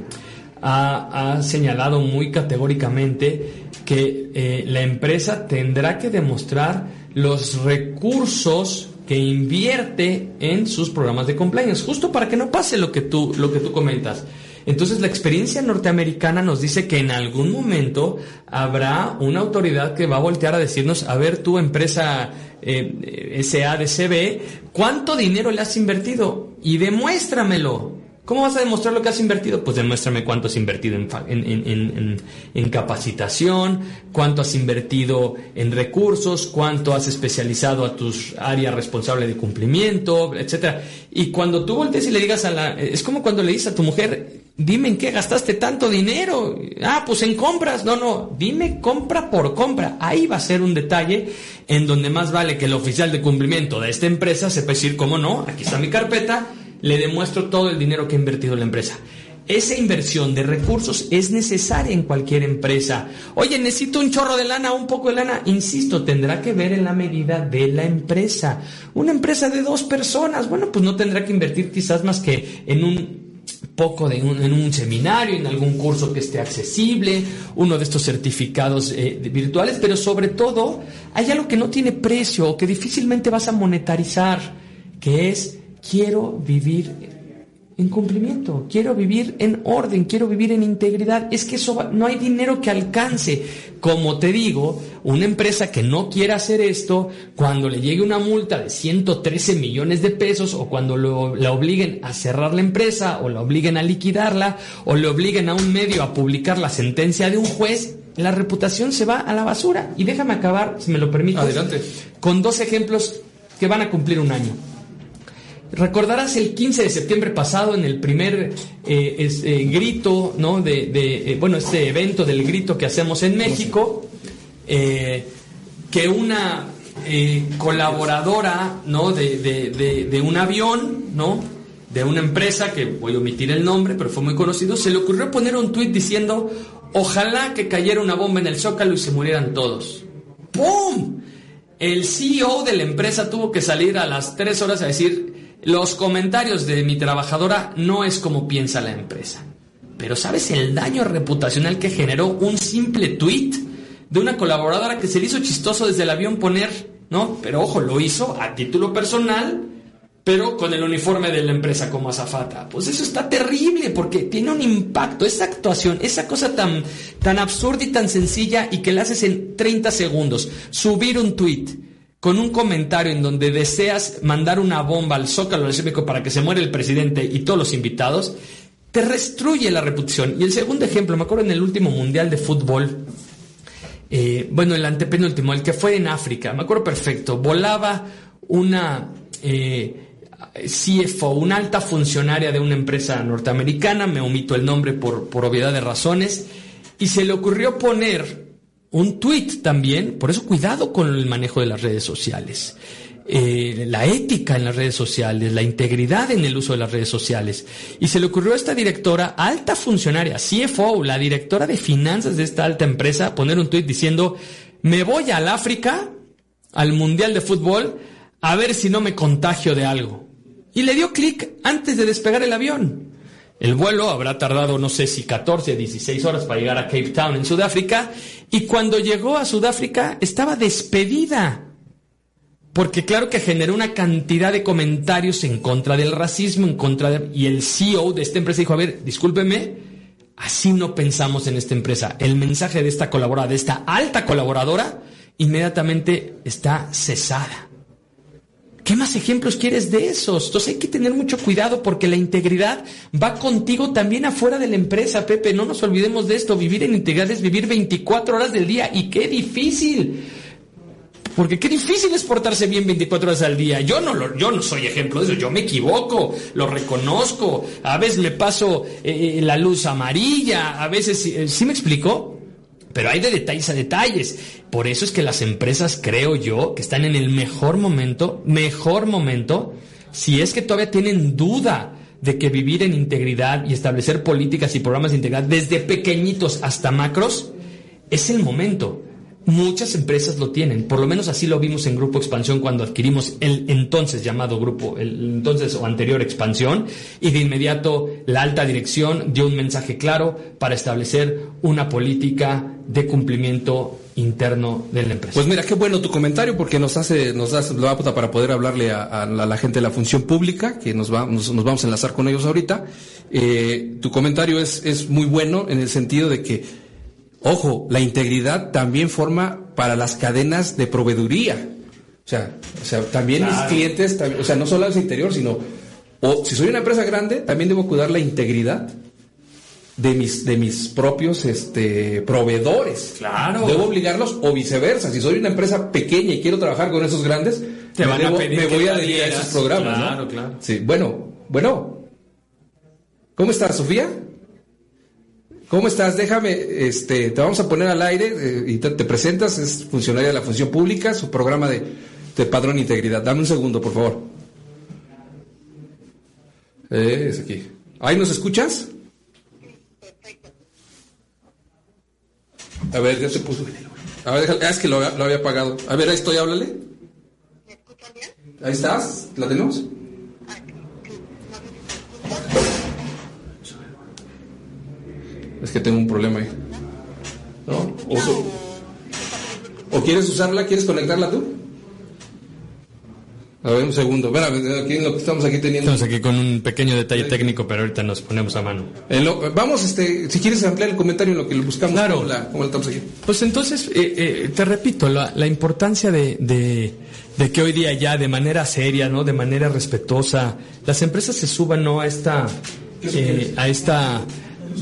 ha, ha, señalado muy categóricamente que la empresa tendrá que demostrar los recursos que invierte en sus programas de compliance, justo para que no pase lo que tú, lo que tú comentas. Entonces la experiencia norteamericana nos dice que en algún momento habrá una autoridad que va a voltear a decirnos, a ver tu empresa eh, SADCB, ¿cuánto dinero le has invertido? Y demuéstramelo. ¿Cómo vas a demostrar lo que has invertido? Pues demuéstrame cuánto has invertido en, capacitación, cuánto has invertido en recursos, cuánto has especializado a tus áreas responsables de cumplimiento, etcétera. Y cuando tú voltees y le digas a la... Es como cuando le dices a tu mujer, dime en qué gastaste tanto dinero. Ah, pues en compras. No, no, dime compra por compra. Ahí va a ser un detalle en donde más vale que el oficial de cumplimiento de esta empresa sepa decir, cómo no, aquí está mi carpeta, le demuestro todo el dinero que ha invertido la empresa. Esa inversión de recursos es necesaria en cualquier empresa. Oye, necesito un chorro de lana, un poco de lana. Insisto, tendrá que ver en la medida de la empresa. Una empresa de dos personas, bueno, pues no tendrá que invertir quizás más que en un poco de en un seminario, en algún curso que esté accesible, uno de estos certificados eh, virtuales, pero sobre todo hay algo que no tiene precio o que difícilmente vas a monetarizar, que es quiero vivir en cumplimiento, quiero vivir en orden, quiero vivir en integridad. Es que eso no hay dinero que alcance. Como te digo, una empresa que no quiera hacer esto, cuando le llegue una multa de 113 millones de pesos o cuando lo, la obliguen a cerrar la empresa o la obliguen a liquidarla o le obliguen a un medio a publicar la sentencia de un juez, la reputación se va a la basura. Y déjame acabar, si me lo permites, Adelante. con dos ejemplos que van a cumplir un año. Recordarás el 15 de septiembre pasado en el primer eh, eh, grito, ¿no? De, de eh, bueno, este evento del grito que hacemos en México, que una colaboradora, ¿no? De, de- de- de un avión, ¿no? De una empresa que voy a omitir el nombre, pero fue muy conocido, se le ocurrió poner un tuit diciendo, ojalá que cayera una bomba en el Zócalo y se murieran todos. ¡Pum! El CEO de la empresa tuvo que salir a las tres horas a decir, los comentarios de mi trabajadora no es como piensa la empresa. Pero ¿sabes el daño reputacional que generó un simple tweet de una colaboradora que se le hizo chistoso desde el avión poner, ¿no? Pero ojo, lo hizo a título personal, pero con el uniforme de la empresa como azafata. Pues eso está terrible porque tiene un impacto, esa actuación, esa cosa tan, tan absurda y tan sencilla y que la haces en 30 segundos. Subir un tweet con un comentario en donde deseas mandar una bomba al Zócalo del para que se muera el presidente y todos los invitados, te destruye la reputación. Y el segundo ejemplo, me acuerdo en el último Mundial de Fútbol, eh, bueno, el antepenúltimo, el que fue en África, me acuerdo perfecto, volaba una eh, CFO, una alta funcionaria de una empresa norteamericana, me omito el nombre por, por obviedad de razones, y se le ocurrió poner un tweet también, por eso cuidado con el manejo de las redes sociales. Eh, la ética en las redes sociales, la integridad en el uso de las redes sociales. Y se le ocurrió a esta directora, alta funcionaria, CFO, la directora de finanzas de esta alta empresa, poner un tuit diciendo, me voy al África, al Mundial de Fútbol, a ver si no me contagio de algo. Y le dio clic antes de despegar el avión. El vuelo habrá tardado no sé si 14, 16 horas para llegar a Cape Town en Sudáfrica y cuando llegó a Sudáfrica estaba despedida. Porque claro que generó una cantidad de comentarios en contra del racismo, en contra de... Y el CEO de esta empresa dijo, a ver, discúlpeme, así no pensamos en esta empresa. El mensaje de esta colaboradora, de esta alta colaboradora, inmediatamente está cesada. ¿Qué más ejemplos quieres de esos? Entonces hay que tener mucho cuidado porque la integridad va contigo también afuera de la empresa, Pepe. No nos olvidemos de esto. Vivir en integridad es vivir 24 horas del día. Y qué difícil. Porque qué difícil es portarse bien 24 horas al día. Yo no, lo, yo no soy ejemplo de eso. Yo me equivoco, lo reconozco. A veces me paso eh, la luz amarilla. A veces, eh, ¿sí me explico? Pero hay de detalles a detalles. Por eso es que las empresas, creo yo, que están en el mejor momento, mejor momento, si es que todavía tienen duda de que vivir en integridad y establecer políticas y programas de integridad desde pequeñitos hasta macros, es el momento. Muchas empresas lo tienen, por lo menos así lo vimos en Grupo Expansión cuando adquirimos el entonces llamado Grupo, el entonces o anterior Expansión, y de inmediato la alta dirección dio un mensaje claro para establecer una política de cumplimiento interno de la empresa. Pues mira, qué bueno tu comentario porque nos hace, nos das la pauta para poder hablarle a, a la, la gente de la función pública, que nos, va, nos, nos vamos a enlazar con ellos ahorita. Eh, tu comentario es, es muy bueno en el sentido de que Ojo, la integridad también forma para las cadenas de proveeduría. O sea, o sea también claro. mis clientes, o sea, no solo al interior, sino, o si soy una empresa grande, también debo cuidar la integridad de mis, de mis propios este, proveedores. Claro. Debo obligarlos o viceversa. Si soy una empresa pequeña y quiero trabajar con esos grandes, Te me, van debo, a pedir me voy a dedicar a esos programas. Claro, ¿no? claro. Sí, bueno, bueno. ¿Cómo estás, Sofía? ¿Cómo estás? Déjame, este, te vamos a poner al aire eh, y te, presentas, es funcionaria de la función pública, su programa de, de padrón integridad. Dame un segundo, por favor. Eh, es aquí. ¿Ahí nos escuchas? A ver, ya se puso. A ver, déjale, ah, es que lo, lo, había apagado. A ver, ahí estoy, háblale. ¿Me escuchan bien? Ahí estás, ¿la tenemos? Es que tengo un problema ahí. ¿No? O, quieres usarla? ¿Quieres conectarla tú? A ver, un segundo. aquí lo que estamos aquí teniendo. Estamos aquí con un pequeño detalle técnico, pero ahorita nos ponemos a mano. vamos, este, si quieres ampliar el comentario en lo que lo buscamos. Claro. ¿Cómo, estamos aquí? Pues entonces, eh, eh, te repito, la, importancia de, de, que hoy día ya de manera seria, ¿no? De manera respetuosa, las empresas se suban, ¿no? A esta, eh, a esta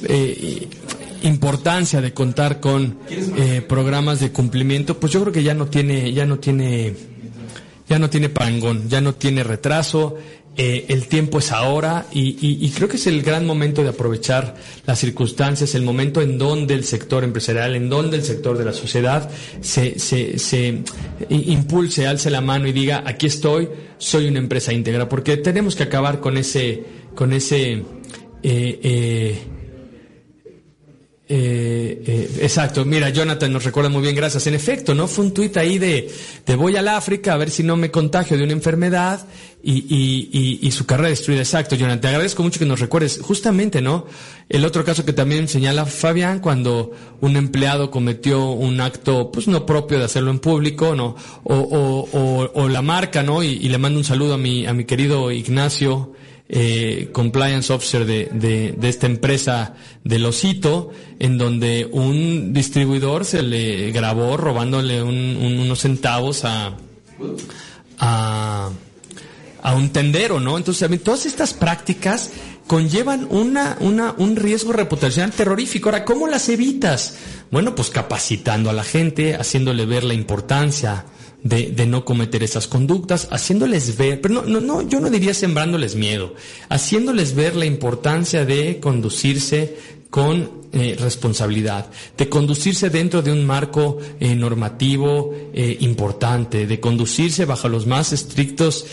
eh, importancia de contar con eh, programas de cumplimiento, pues yo creo que ya no tiene, ya no tiene, ya no tiene parangón, ya no tiene retraso. Eh, el tiempo es ahora y, creo que es el gran momento de aprovechar las circunstancias, el momento en donde el sector empresarial, en donde el sector de la sociedad se, se, se impulse, alce la mano y diga, aquí estoy, soy una empresa íntegra, porque tenemos que acabar con ese, con ese, eh, eh, eh, eh, exacto, mira, Jonathan nos recuerda muy bien, gracias. En efecto, ¿no? Fue un tuit ahí de, de voy al África a ver si no me contagio de una enfermedad y, y, y, su carrera destruida. Exacto, Jonathan, te agradezco mucho que nos recuerdes. Justamente, ¿no? El otro caso que también señala Fabián, cuando un empleado cometió un acto, pues no propio de hacerlo en público, ¿no? O, o, o, o la marca, ¿no? Y, y, le mando un saludo a mi, a mi querido Ignacio, eh, compliance officer de, de, esta empresa del Osito, en donde un distribuidor se le grabó robándole unos centavos a, a, a, un tendero, ¿no? Entonces, todas estas prácticas conllevan una, una, un riesgo reputacional terrorífico. Ahora, ¿cómo las evitas? Bueno, pues capacitando a la gente, haciéndole ver la importancia de, de, no cometer esas conductas, haciéndoles ver, pero no, no, no, yo no diría sembrándoles miedo, haciéndoles ver la importancia de conducirse con eh, responsabilidad, de conducirse dentro de un marco eh, normativo eh, importante, de conducirse bajo los más estrictos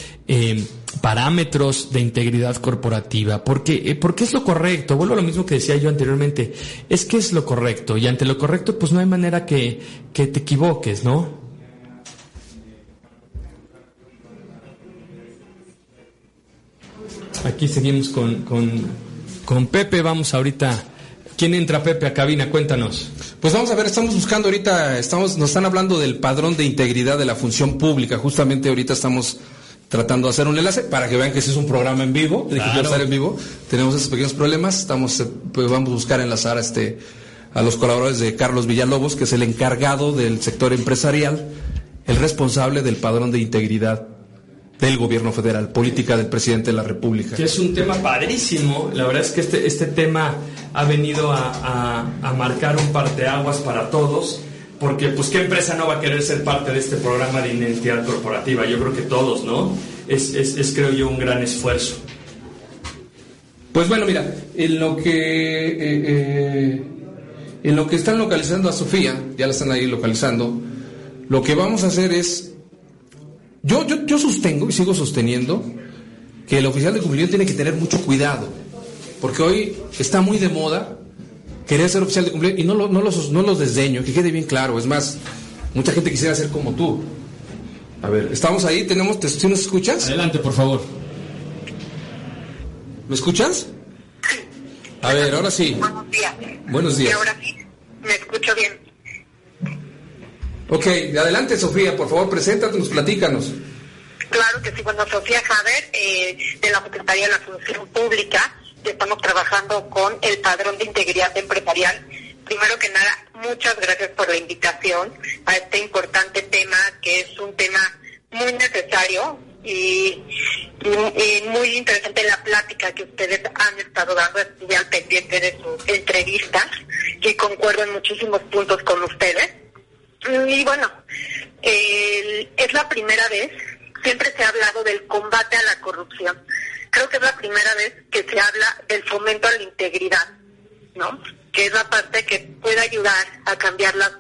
parámetros de integridad corporativa, porque, porque es lo correcto, vuelvo a lo mismo que decía yo anteriormente, es que es lo correcto, y ante lo correcto pues no hay manera que, que te equivoques, ¿no? Aquí seguimos con, con, Pepe. Vamos ahorita. ¿Quién entra, Pepe, a cabina? Cuéntanos. Pues vamos a ver, estamos buscando ahorita, estamos, nos están hablando del padrón de integridad de la función pública. Justamente ahorita estamos tratando de hacer un enlace para que vean que ese es un programa en vivo, estar en vivo. Tenemos esos pequeños problemas, estamos, eh, pues vamos a buscar enlazar a este, a los colaboradores de Carlos Villalobos, que es el encargado del sector empresarial, el responsable del padrón de integridad del gobierno federal, política del presidente de la República. Que es un tema padrísimo. La verdad es que este, este tema ha venido a, a, marcar un parteaguas para todos. Porque, pues, ¿qué empresa no va a querer ser parte de este programa de identidad corporativa? Yo creo que todos, ¿no? Es, es, es creo yo, un gran esfuerzo. Pues bueno, mira, en lo que eh, eh, en lo que están localizando a Sofía, ya la están ahí localizando, lo que vamos a hacer es yo, yo, yo sostengo y sigo sosteniendo que el oficial de cumplimiento tiene que tener mucho cuidado, porque hoy está muy de moda querer ser oficial de cumplimiento y no, lo, no, los, no los desdeño, que quede bien claro. Es más, mucha gente quisiera ser como tú. A ver, estamos ahí, tenemos, ¿sí nos escuchas? Adelante, por favor. ¿Me escuchas? A ver, ahora sí. Buenos días. Buenos días. Y ahora sí, me escucho bien. Ok, adelante Sofía, por favor, preséntate, nos platícanos. Claro que sí, bueno, Sofía Javer, eh, de la Secretaría de la Función Pública, estamos trabajando con el padrón de integridad empresarial. Primero que nada, muchas gracias por la invitación a este importante tema, que es un tema muy necesario y, muy interesante la plática que ustedes han estado dando. Estuve al pendiente de su entrevista y concuerdo en muchísimos puntos con ustedes. Y bueno, es la primera vez, siempre se ha hablado del combate a la corrupción. Creo que es la primera vez que se habla del fomento a la integridad, ¿no? que es la parte que puede ayudar a cambiar las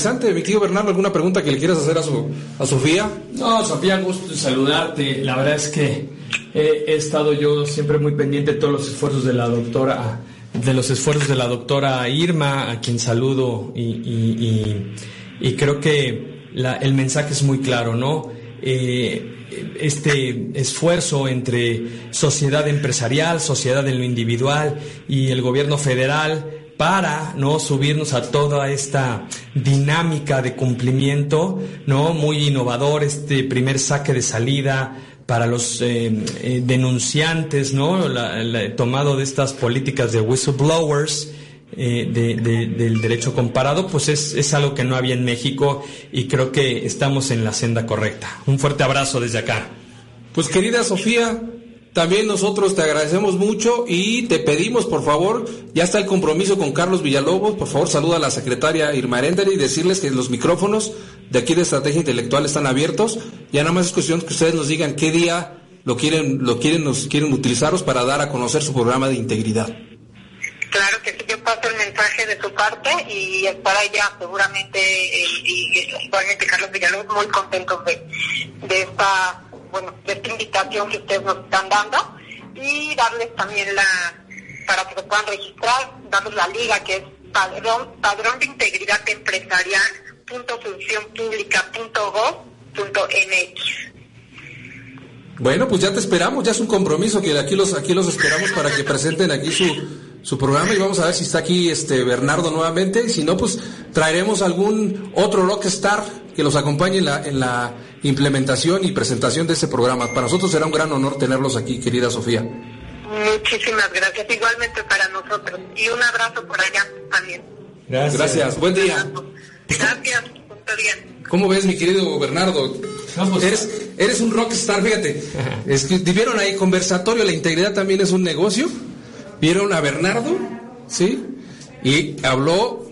interesante. Mi tío Bernardo, ¿alguna pregunta que le quieras hacer a, su, a Sofía? No, Sofía, gusto saludarte. La verdad es que he, estado yo siempre muy pendiente de todos los esfuerzos de la doctora, de los esfuerzos de la doctora Irma, a quien saludo y, creo que el mensaje es muy claro, ¿no? Eh, este esfuerzo entre sociedad empresarial, sociedad en lo individual y el gobierno federal para no subirnos a toda esta dinámica de cumplimiento, no muy innovador este primer saque de salida para los eh, eh, denunciantes, no tomado de estas políticas de whistleblowers. Eh, del derecho comparado, pues es, es algo que no había en México y creo que estamos en la senda correcta. Un fuerte abrazo desde acá. Pues querida Sofía, también nosotros te agradecemos mucho y te pedimos, por favor, ya está el compromiso con Carlos Villalobos, por favor saluda a la secretaria Irma Arendari y decirles que los micrófonos de aquí de Estrategia Intelectual están abiertos. Ya nada más es cuestión que ustedes nos digan qué día lo quieren, lo quieren, nos quieren utilizarlos para dar a conocer su programa de integridad. Claro que sí, yo paso el mensaje de su parte y estará ya seguramente, y, igualmente Carlos Villalobos, muy contentos de, de esta bueno, esta invitación que ustedes nos están dando y darles también la, para que se puedan registrar, darles la liga que es padrón, padrón de integridad empresarial punto punto Bueno, pues ya te esperamos, ya es un compromiso que aquí los aquí los esperamos para que presenten aquí su, su programa y vamos a ver si está aquí este Bernardo nuevamente, y si no pues traeremos algún otro rockstar que los acompañe en la implementación y presentación de este programa. Para nosotros será un gran honor tenerlos aquí, querida Sofía. Muchísimas gracias, igualmente para nosotros. Y un abrazo por allá también. Gracias. Gracias. Buen día. Gracias. ¿Cómo ves, mi querido Bernardo? Pues, eres, eres un rockstar, fíjate. Es que, ¿Vieron ahí conversatorio? La integridad también es un negocio. ¿Vieron a Bernardo? ¿Sí? Y habló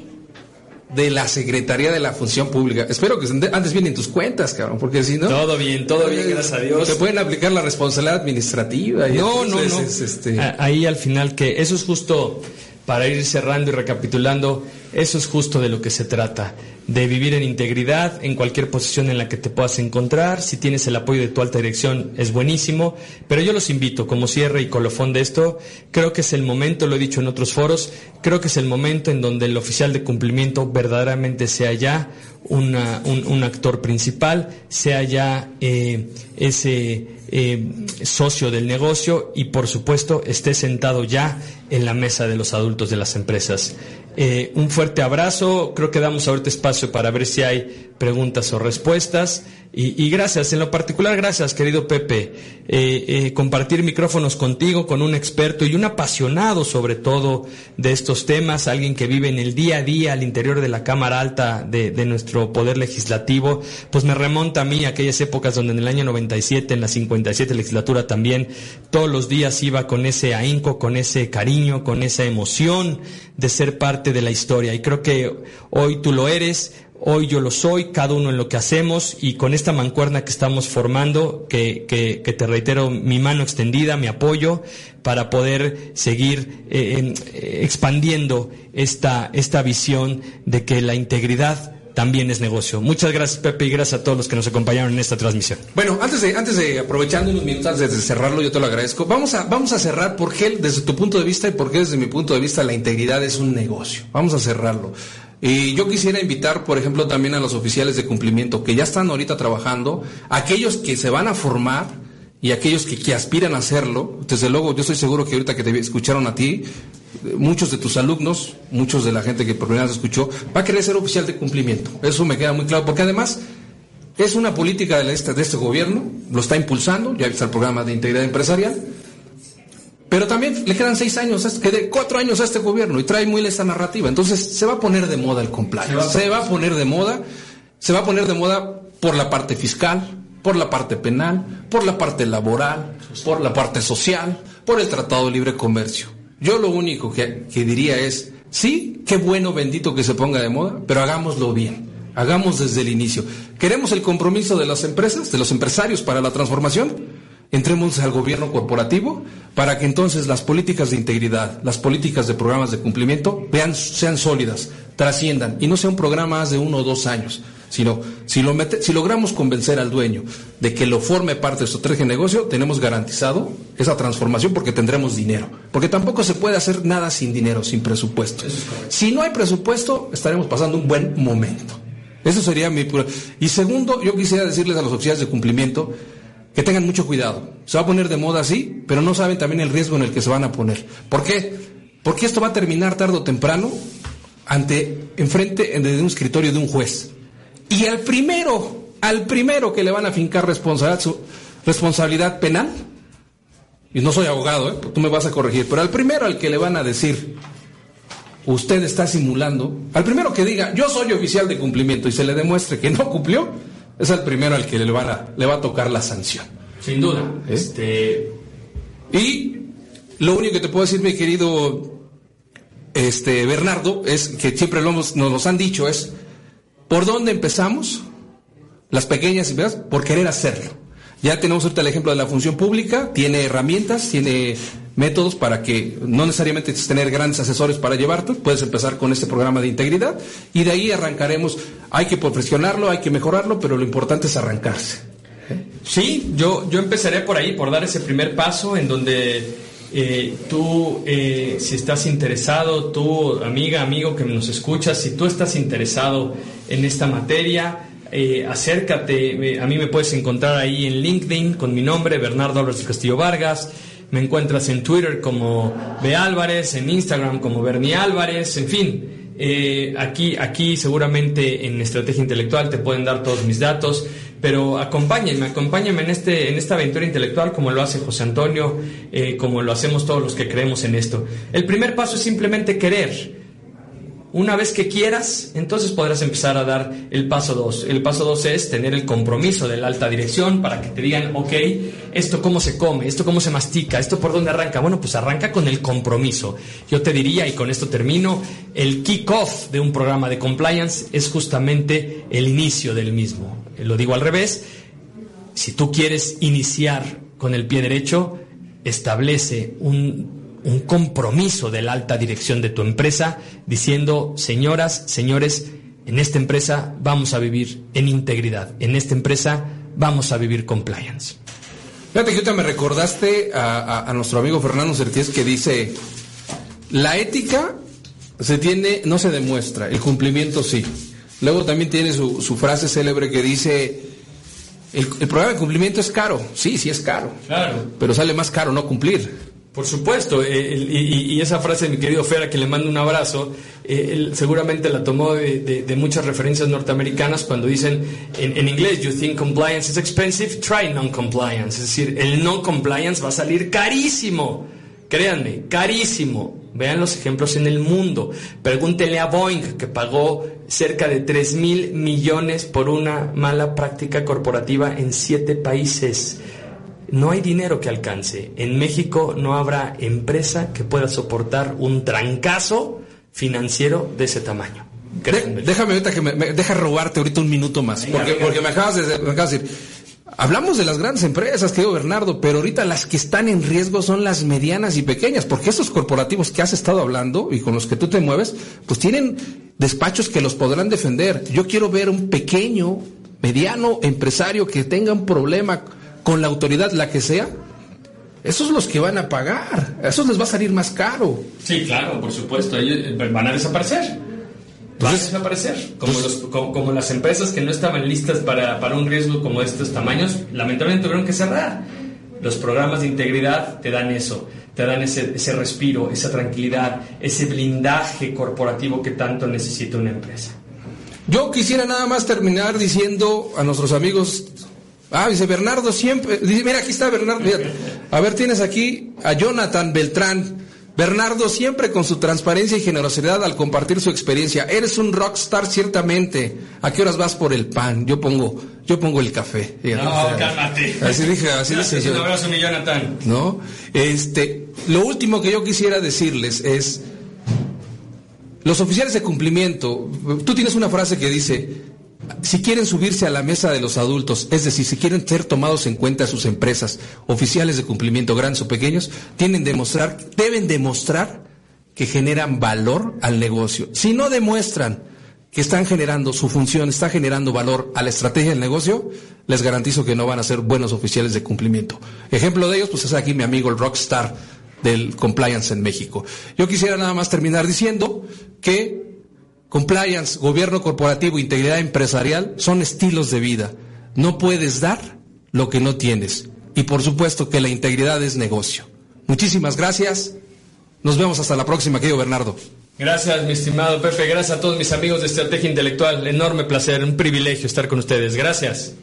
de la Secretaría de la Función Pública. Espero que antes bien en tus cuentas, cabrón, porque si no... Todo bien, todo bien, gracias a Dios. Te pueden aplicar la responsabilidad administrativa. Y no, no, no. Este... Ahí al final que eso es justo, para ir cerrando y recapitulando, eso es justo de lo que se trata. De vivir en integridad en cualquier posición en la que te puedas encontrar. Si tienes el apoyo de tu alta dirección es buenísimo, pero yo los invito como cierre y colofón de esto, creo que es el momento, lo he dicho en otros foros, creo que es el momento en donde el oficial de cumplimiento verdaderamente sea ya un, actor principal, sea ya eh, ese eh, socio del negocio y por supuesto esté sentado ya en la mesa de los adultos de las empresas. Eh, un fuerte abrazo. Creo que damos ahorita espacio para ver si hay preguntas o respuestas. Y, gracias, en lo particular, gracias, querido Pepe. Eh, eh, compartir micrófonos contigo, con un experto y un apasionado sobre todo de estos temas, alguien que vive en el día a día al interior de la Cámara Alta de, de nuestro Poder Legislativo, pues me remonta a mí aquellas épocas donde en el año 97, en la 57 legislatura también, todos los días iba con ese ahínco, con ese cariño, con esa emoción de ser parte de la historia. Y creo que hoy tú lo eres, Hoy yo lo soy, cada uno en lo que hacemos y con esta mancuerna que estamos formando, que, que, te reitero mi mano extendida, mi apoyo, para poder seguir eh, eh, expandiendo esta, esta visión de que la integridad también es negocio. Muchas gracias, Pepe, y gracias a todos los que nos acompañaron en esta transmisión. Bueno, antes de, antes de aprovechando unos minutos antes de cerrarlo, yo te lo agradezco. Vamos a, vamos a cerrar por qué, desde tu punto de vista y por qué desde mi punto de vista, la integridad es un negocio. Vamos a cerrarlo. Y yo quisiera invitar, por ejemplo, también a los oficiales de cumplimiento que ya están ahorita trabajando, aquellos que se van a formar y aquellos que, aspiran a hacerlo. Desde luego, yo estoy seguro que ahorita que te escucharon a ti, muchos de tus alumnos, muchos de la gente que por primera vez escuchó, va a querer ser oficial de cumplimiento. Eso me queda muy claro, porque además es una política de este, de este gobierno, lo está impulsando, ya está el programa de integridad empresarial pero también le quedan seis años, que cuatro años a este gobierno y trae muy esta narrativa. Entonces se va a poner de moda el compliance. Se va, a poner de moda, se va a poner de moda por la parte fiscal, por la parte penal, por la parte laboral, por la parte social, por el Tratado de Libre Comercio. Yo lo único que, que diría es, sí, qué bueno, bendito que se ponga de moda, pero hagámoslo bien. Hagamos desde el inicio. ¿Queremos el compromiso de las empresas, de los empresarios para la transformación? Entremos al gobierno corporativo para que entonces las políticas de integridad, las políticas de programas de cumplimiento vean, sean sólidas, trasciendan y no sea un programa más de uno o dos años, sino si, lo si logramos convencer al dueño de que lo forme parte de su estrategia de negocio, tenemos garantizado esa transformación porque tendremos dinero. Porque tampoco se puede hacer nada sin dinero, sin presupuesto. si no hay presupuesto, estaremos pasando un buen momento. Eso sería mi... Y segundo, yo quisiera decirles a los oficiales de cumplimiento que tengan mucho cuidado. Se va a poner de moda así, pero no saben también el riesgo en el que se van a poner. ¿Por qué? Porque esto va a terminar tarde o temprano ante, enfrente de un escritorio de un juez. Y al primero, al primero que le van a fincar responsabilidad, penal, y no soy abogado, ¿eh? tú me vas a corregir, pero al primero al que le van a decir, usted está simulando, al primero que diga, yo soy oficial de cumplimiento y se le demuestre que no cumplió, es el primero al que le, van a, le va a tocar la sanción. Sin duda. ¿Eh? Este... Y lo único que te puedo decir, mi querido este, Bernardo, es que siempre lo hemos, nos han dicho, es ¿por dónde empezamos? Las pequeñas empresas, por querer hacerlo. Ya tenemos ahorita el ejemplo de la función pública, tiene herramientas, tiene métodos para que no necesariamente tener grandes asesores para llevarte, puedes empezar con este programa de integridad y de ahí arrancaremos. Hay que perfeccionarlo, hay que mejorarlo, pero lo importante es arrancarse. Sí, yo, yo empezaré por ahí, por dar ese primer paso en donde eh, tú, eh, si estás interesado, tú, amiga, amigo que nos escuchas, si tú estás interesado en esta materia, eh, acércate, a mí me puedes encontrar ahí en LinkedIn con mi nombre, Bernardo Álvarez Castillo Vargas. Me encuentras en Twitter como B. Álvarez, en Instagram como Bernie Álvarez, en fin. Eh, aquí, aquí seguramente en Estrategia Intelectual te pueden dar todos mis datos, pero acompáñenme, acompáñenme en, este, en esta aventura intelectual como lo hace José Antonio, eh, como lo hacemos todos los que creemos en esto. El primer paso es simplemente querer. Una vez que quieras, entonces podrás empezar a dar el paso 2. El paso 2 es tener el compromiso de la alta dirección para que te digan, ok, esto cómo se come, esto cómo se mastica, esto por dónde arranca. Bueno, pues arranca con el compromiso. Yo te diría, y con esto termino, el kick-off de un programa de compliance es justamente el inicio del mismo. Lo digo al revés, si tú quieres iniciar con el pie derecho, establece un un compromiso de la alta dirección de tu empresa diciendo, señoras, señores, En esta empresa vamos a vivir en integridad. En esta empresa vamos a vivir compliance. Fíjate que ahorita me recordaste a, nuestro amigo Fernando Certíes que dice, la ética se tiene, no se demuestra, el cumplimiento sí. Luego también tiene su, frase célebre que dice, el, el, programa de cumplimiento es caro. Sí, sí es caro. Claro. Pero sale más caro no cumplir. Por supuesto, eh, y, esa frase de mi querido Fer, a quien le mando un abrazo, eh, él seguramente la tomó de, muchas referencias norteamericanas cuando dicen en, inglés, you think compliance is expensive, try non-compliance. Es decir, el non-compliance va a salir carísimo. Créanme, carísimo. Vean los ejemplos en el mundo. Pregúntenle a Boeing, que pagó cerca de 3 mil millones por una mala práctica corporativa en siete países no hay dinero que alcance. En México no habrá empresa que pueda soportar un trancazo financiero de ese tamaño. déjame ahorita que me, deja robarte ahorita un minuto más, porque, porque me, acabas de, decir, hablamos de las grandes empresas, querido Bernardo, pero ahorita las que están en riesgo son las medianas y pequeñas, porque esos corporativos que has estado hablando y con los que tú te mueves, pues tienen despachos que los podrán defender. Yo quiero ver un pequeño, mediano empresario que tenga un problema con la autoridad, la que sea, esos los que van a pagar, a esos les va a salir más caro. Sí, claro, por supuesto, ellos eh, van a desaparecer. Van a desaparecer. Como, pues como, las empresas que no estaban listas para, para un riesgo como estos tamaños, lamentablemente tuvieron que cerrar. Los programas de integridad te dan eso, te dan ese, ese respiro, esa tranquilidad, ese blindaje corporativo que tanto necesita una empresa. Yo quisiera nada más terminar diciendo a nuestros amigos Ah, dice Bernardo siempre. Dice, mira, aquí está Bernardo. A ver, tienes aquí a Jonathan Beltrán. Bernardo siempre con su transparencia y generosidad al compartir su experiencia. Eres un rockstar ciertamente. ¿A qué horas vas por el pan? Yo pongo, yo pongo el café. No, cálmate. Así dije, así dice. Un abrazo, mi Jonathan. No, este, lo último que yo quisiera decirles es, los oficiales de cumplimiento, tú tienes una frase que dice, si quieren subirse a la mesa de los adultos, es decir, si quieren ser tomados en cuenta sus empresas, oficiales de cumplimiento, grandes o pequeños, tienen demostrar, deben demostrar que generan valor al negocio. Si no demuestran que están generando, su función está generando valor a la estrategia del negocio, les garantizo que no van a ser buenos oficiales de cumplimiento. Ejemplo de ellos, pues es aquí mi amigo el rockstar del compliance en México. Yo quisiera nada más terminar diciendo que Compliance, gobierno corporativo, integridad empresarial son estilos de vida. No puedes dar lo que no tienes. Y por supuesto que la integridad es negocio. Muchísimas gracias. Nos vemos hasta la próxima, querido Bernardo. Gracias, mi estimado Pepe. Gracias a todos mis amigos de Estrategia Intelectual. Enorme placer, un privilegio estar con ustedes. Gracias.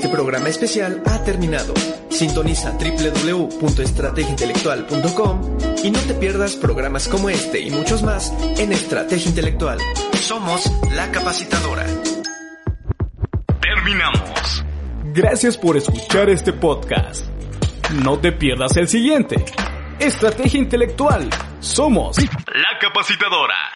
Programa especial ha terminado. Sintoniza www.estrategiaintelectual.com y no te pierdas programas como este y muchos más en Estrategia Intelectual. Somos la capacitadora. Terminamos. Gracias por escuchar este podcast. No te pierdas el siguiente. Estrategia Intelectual. Somos la capacitadora.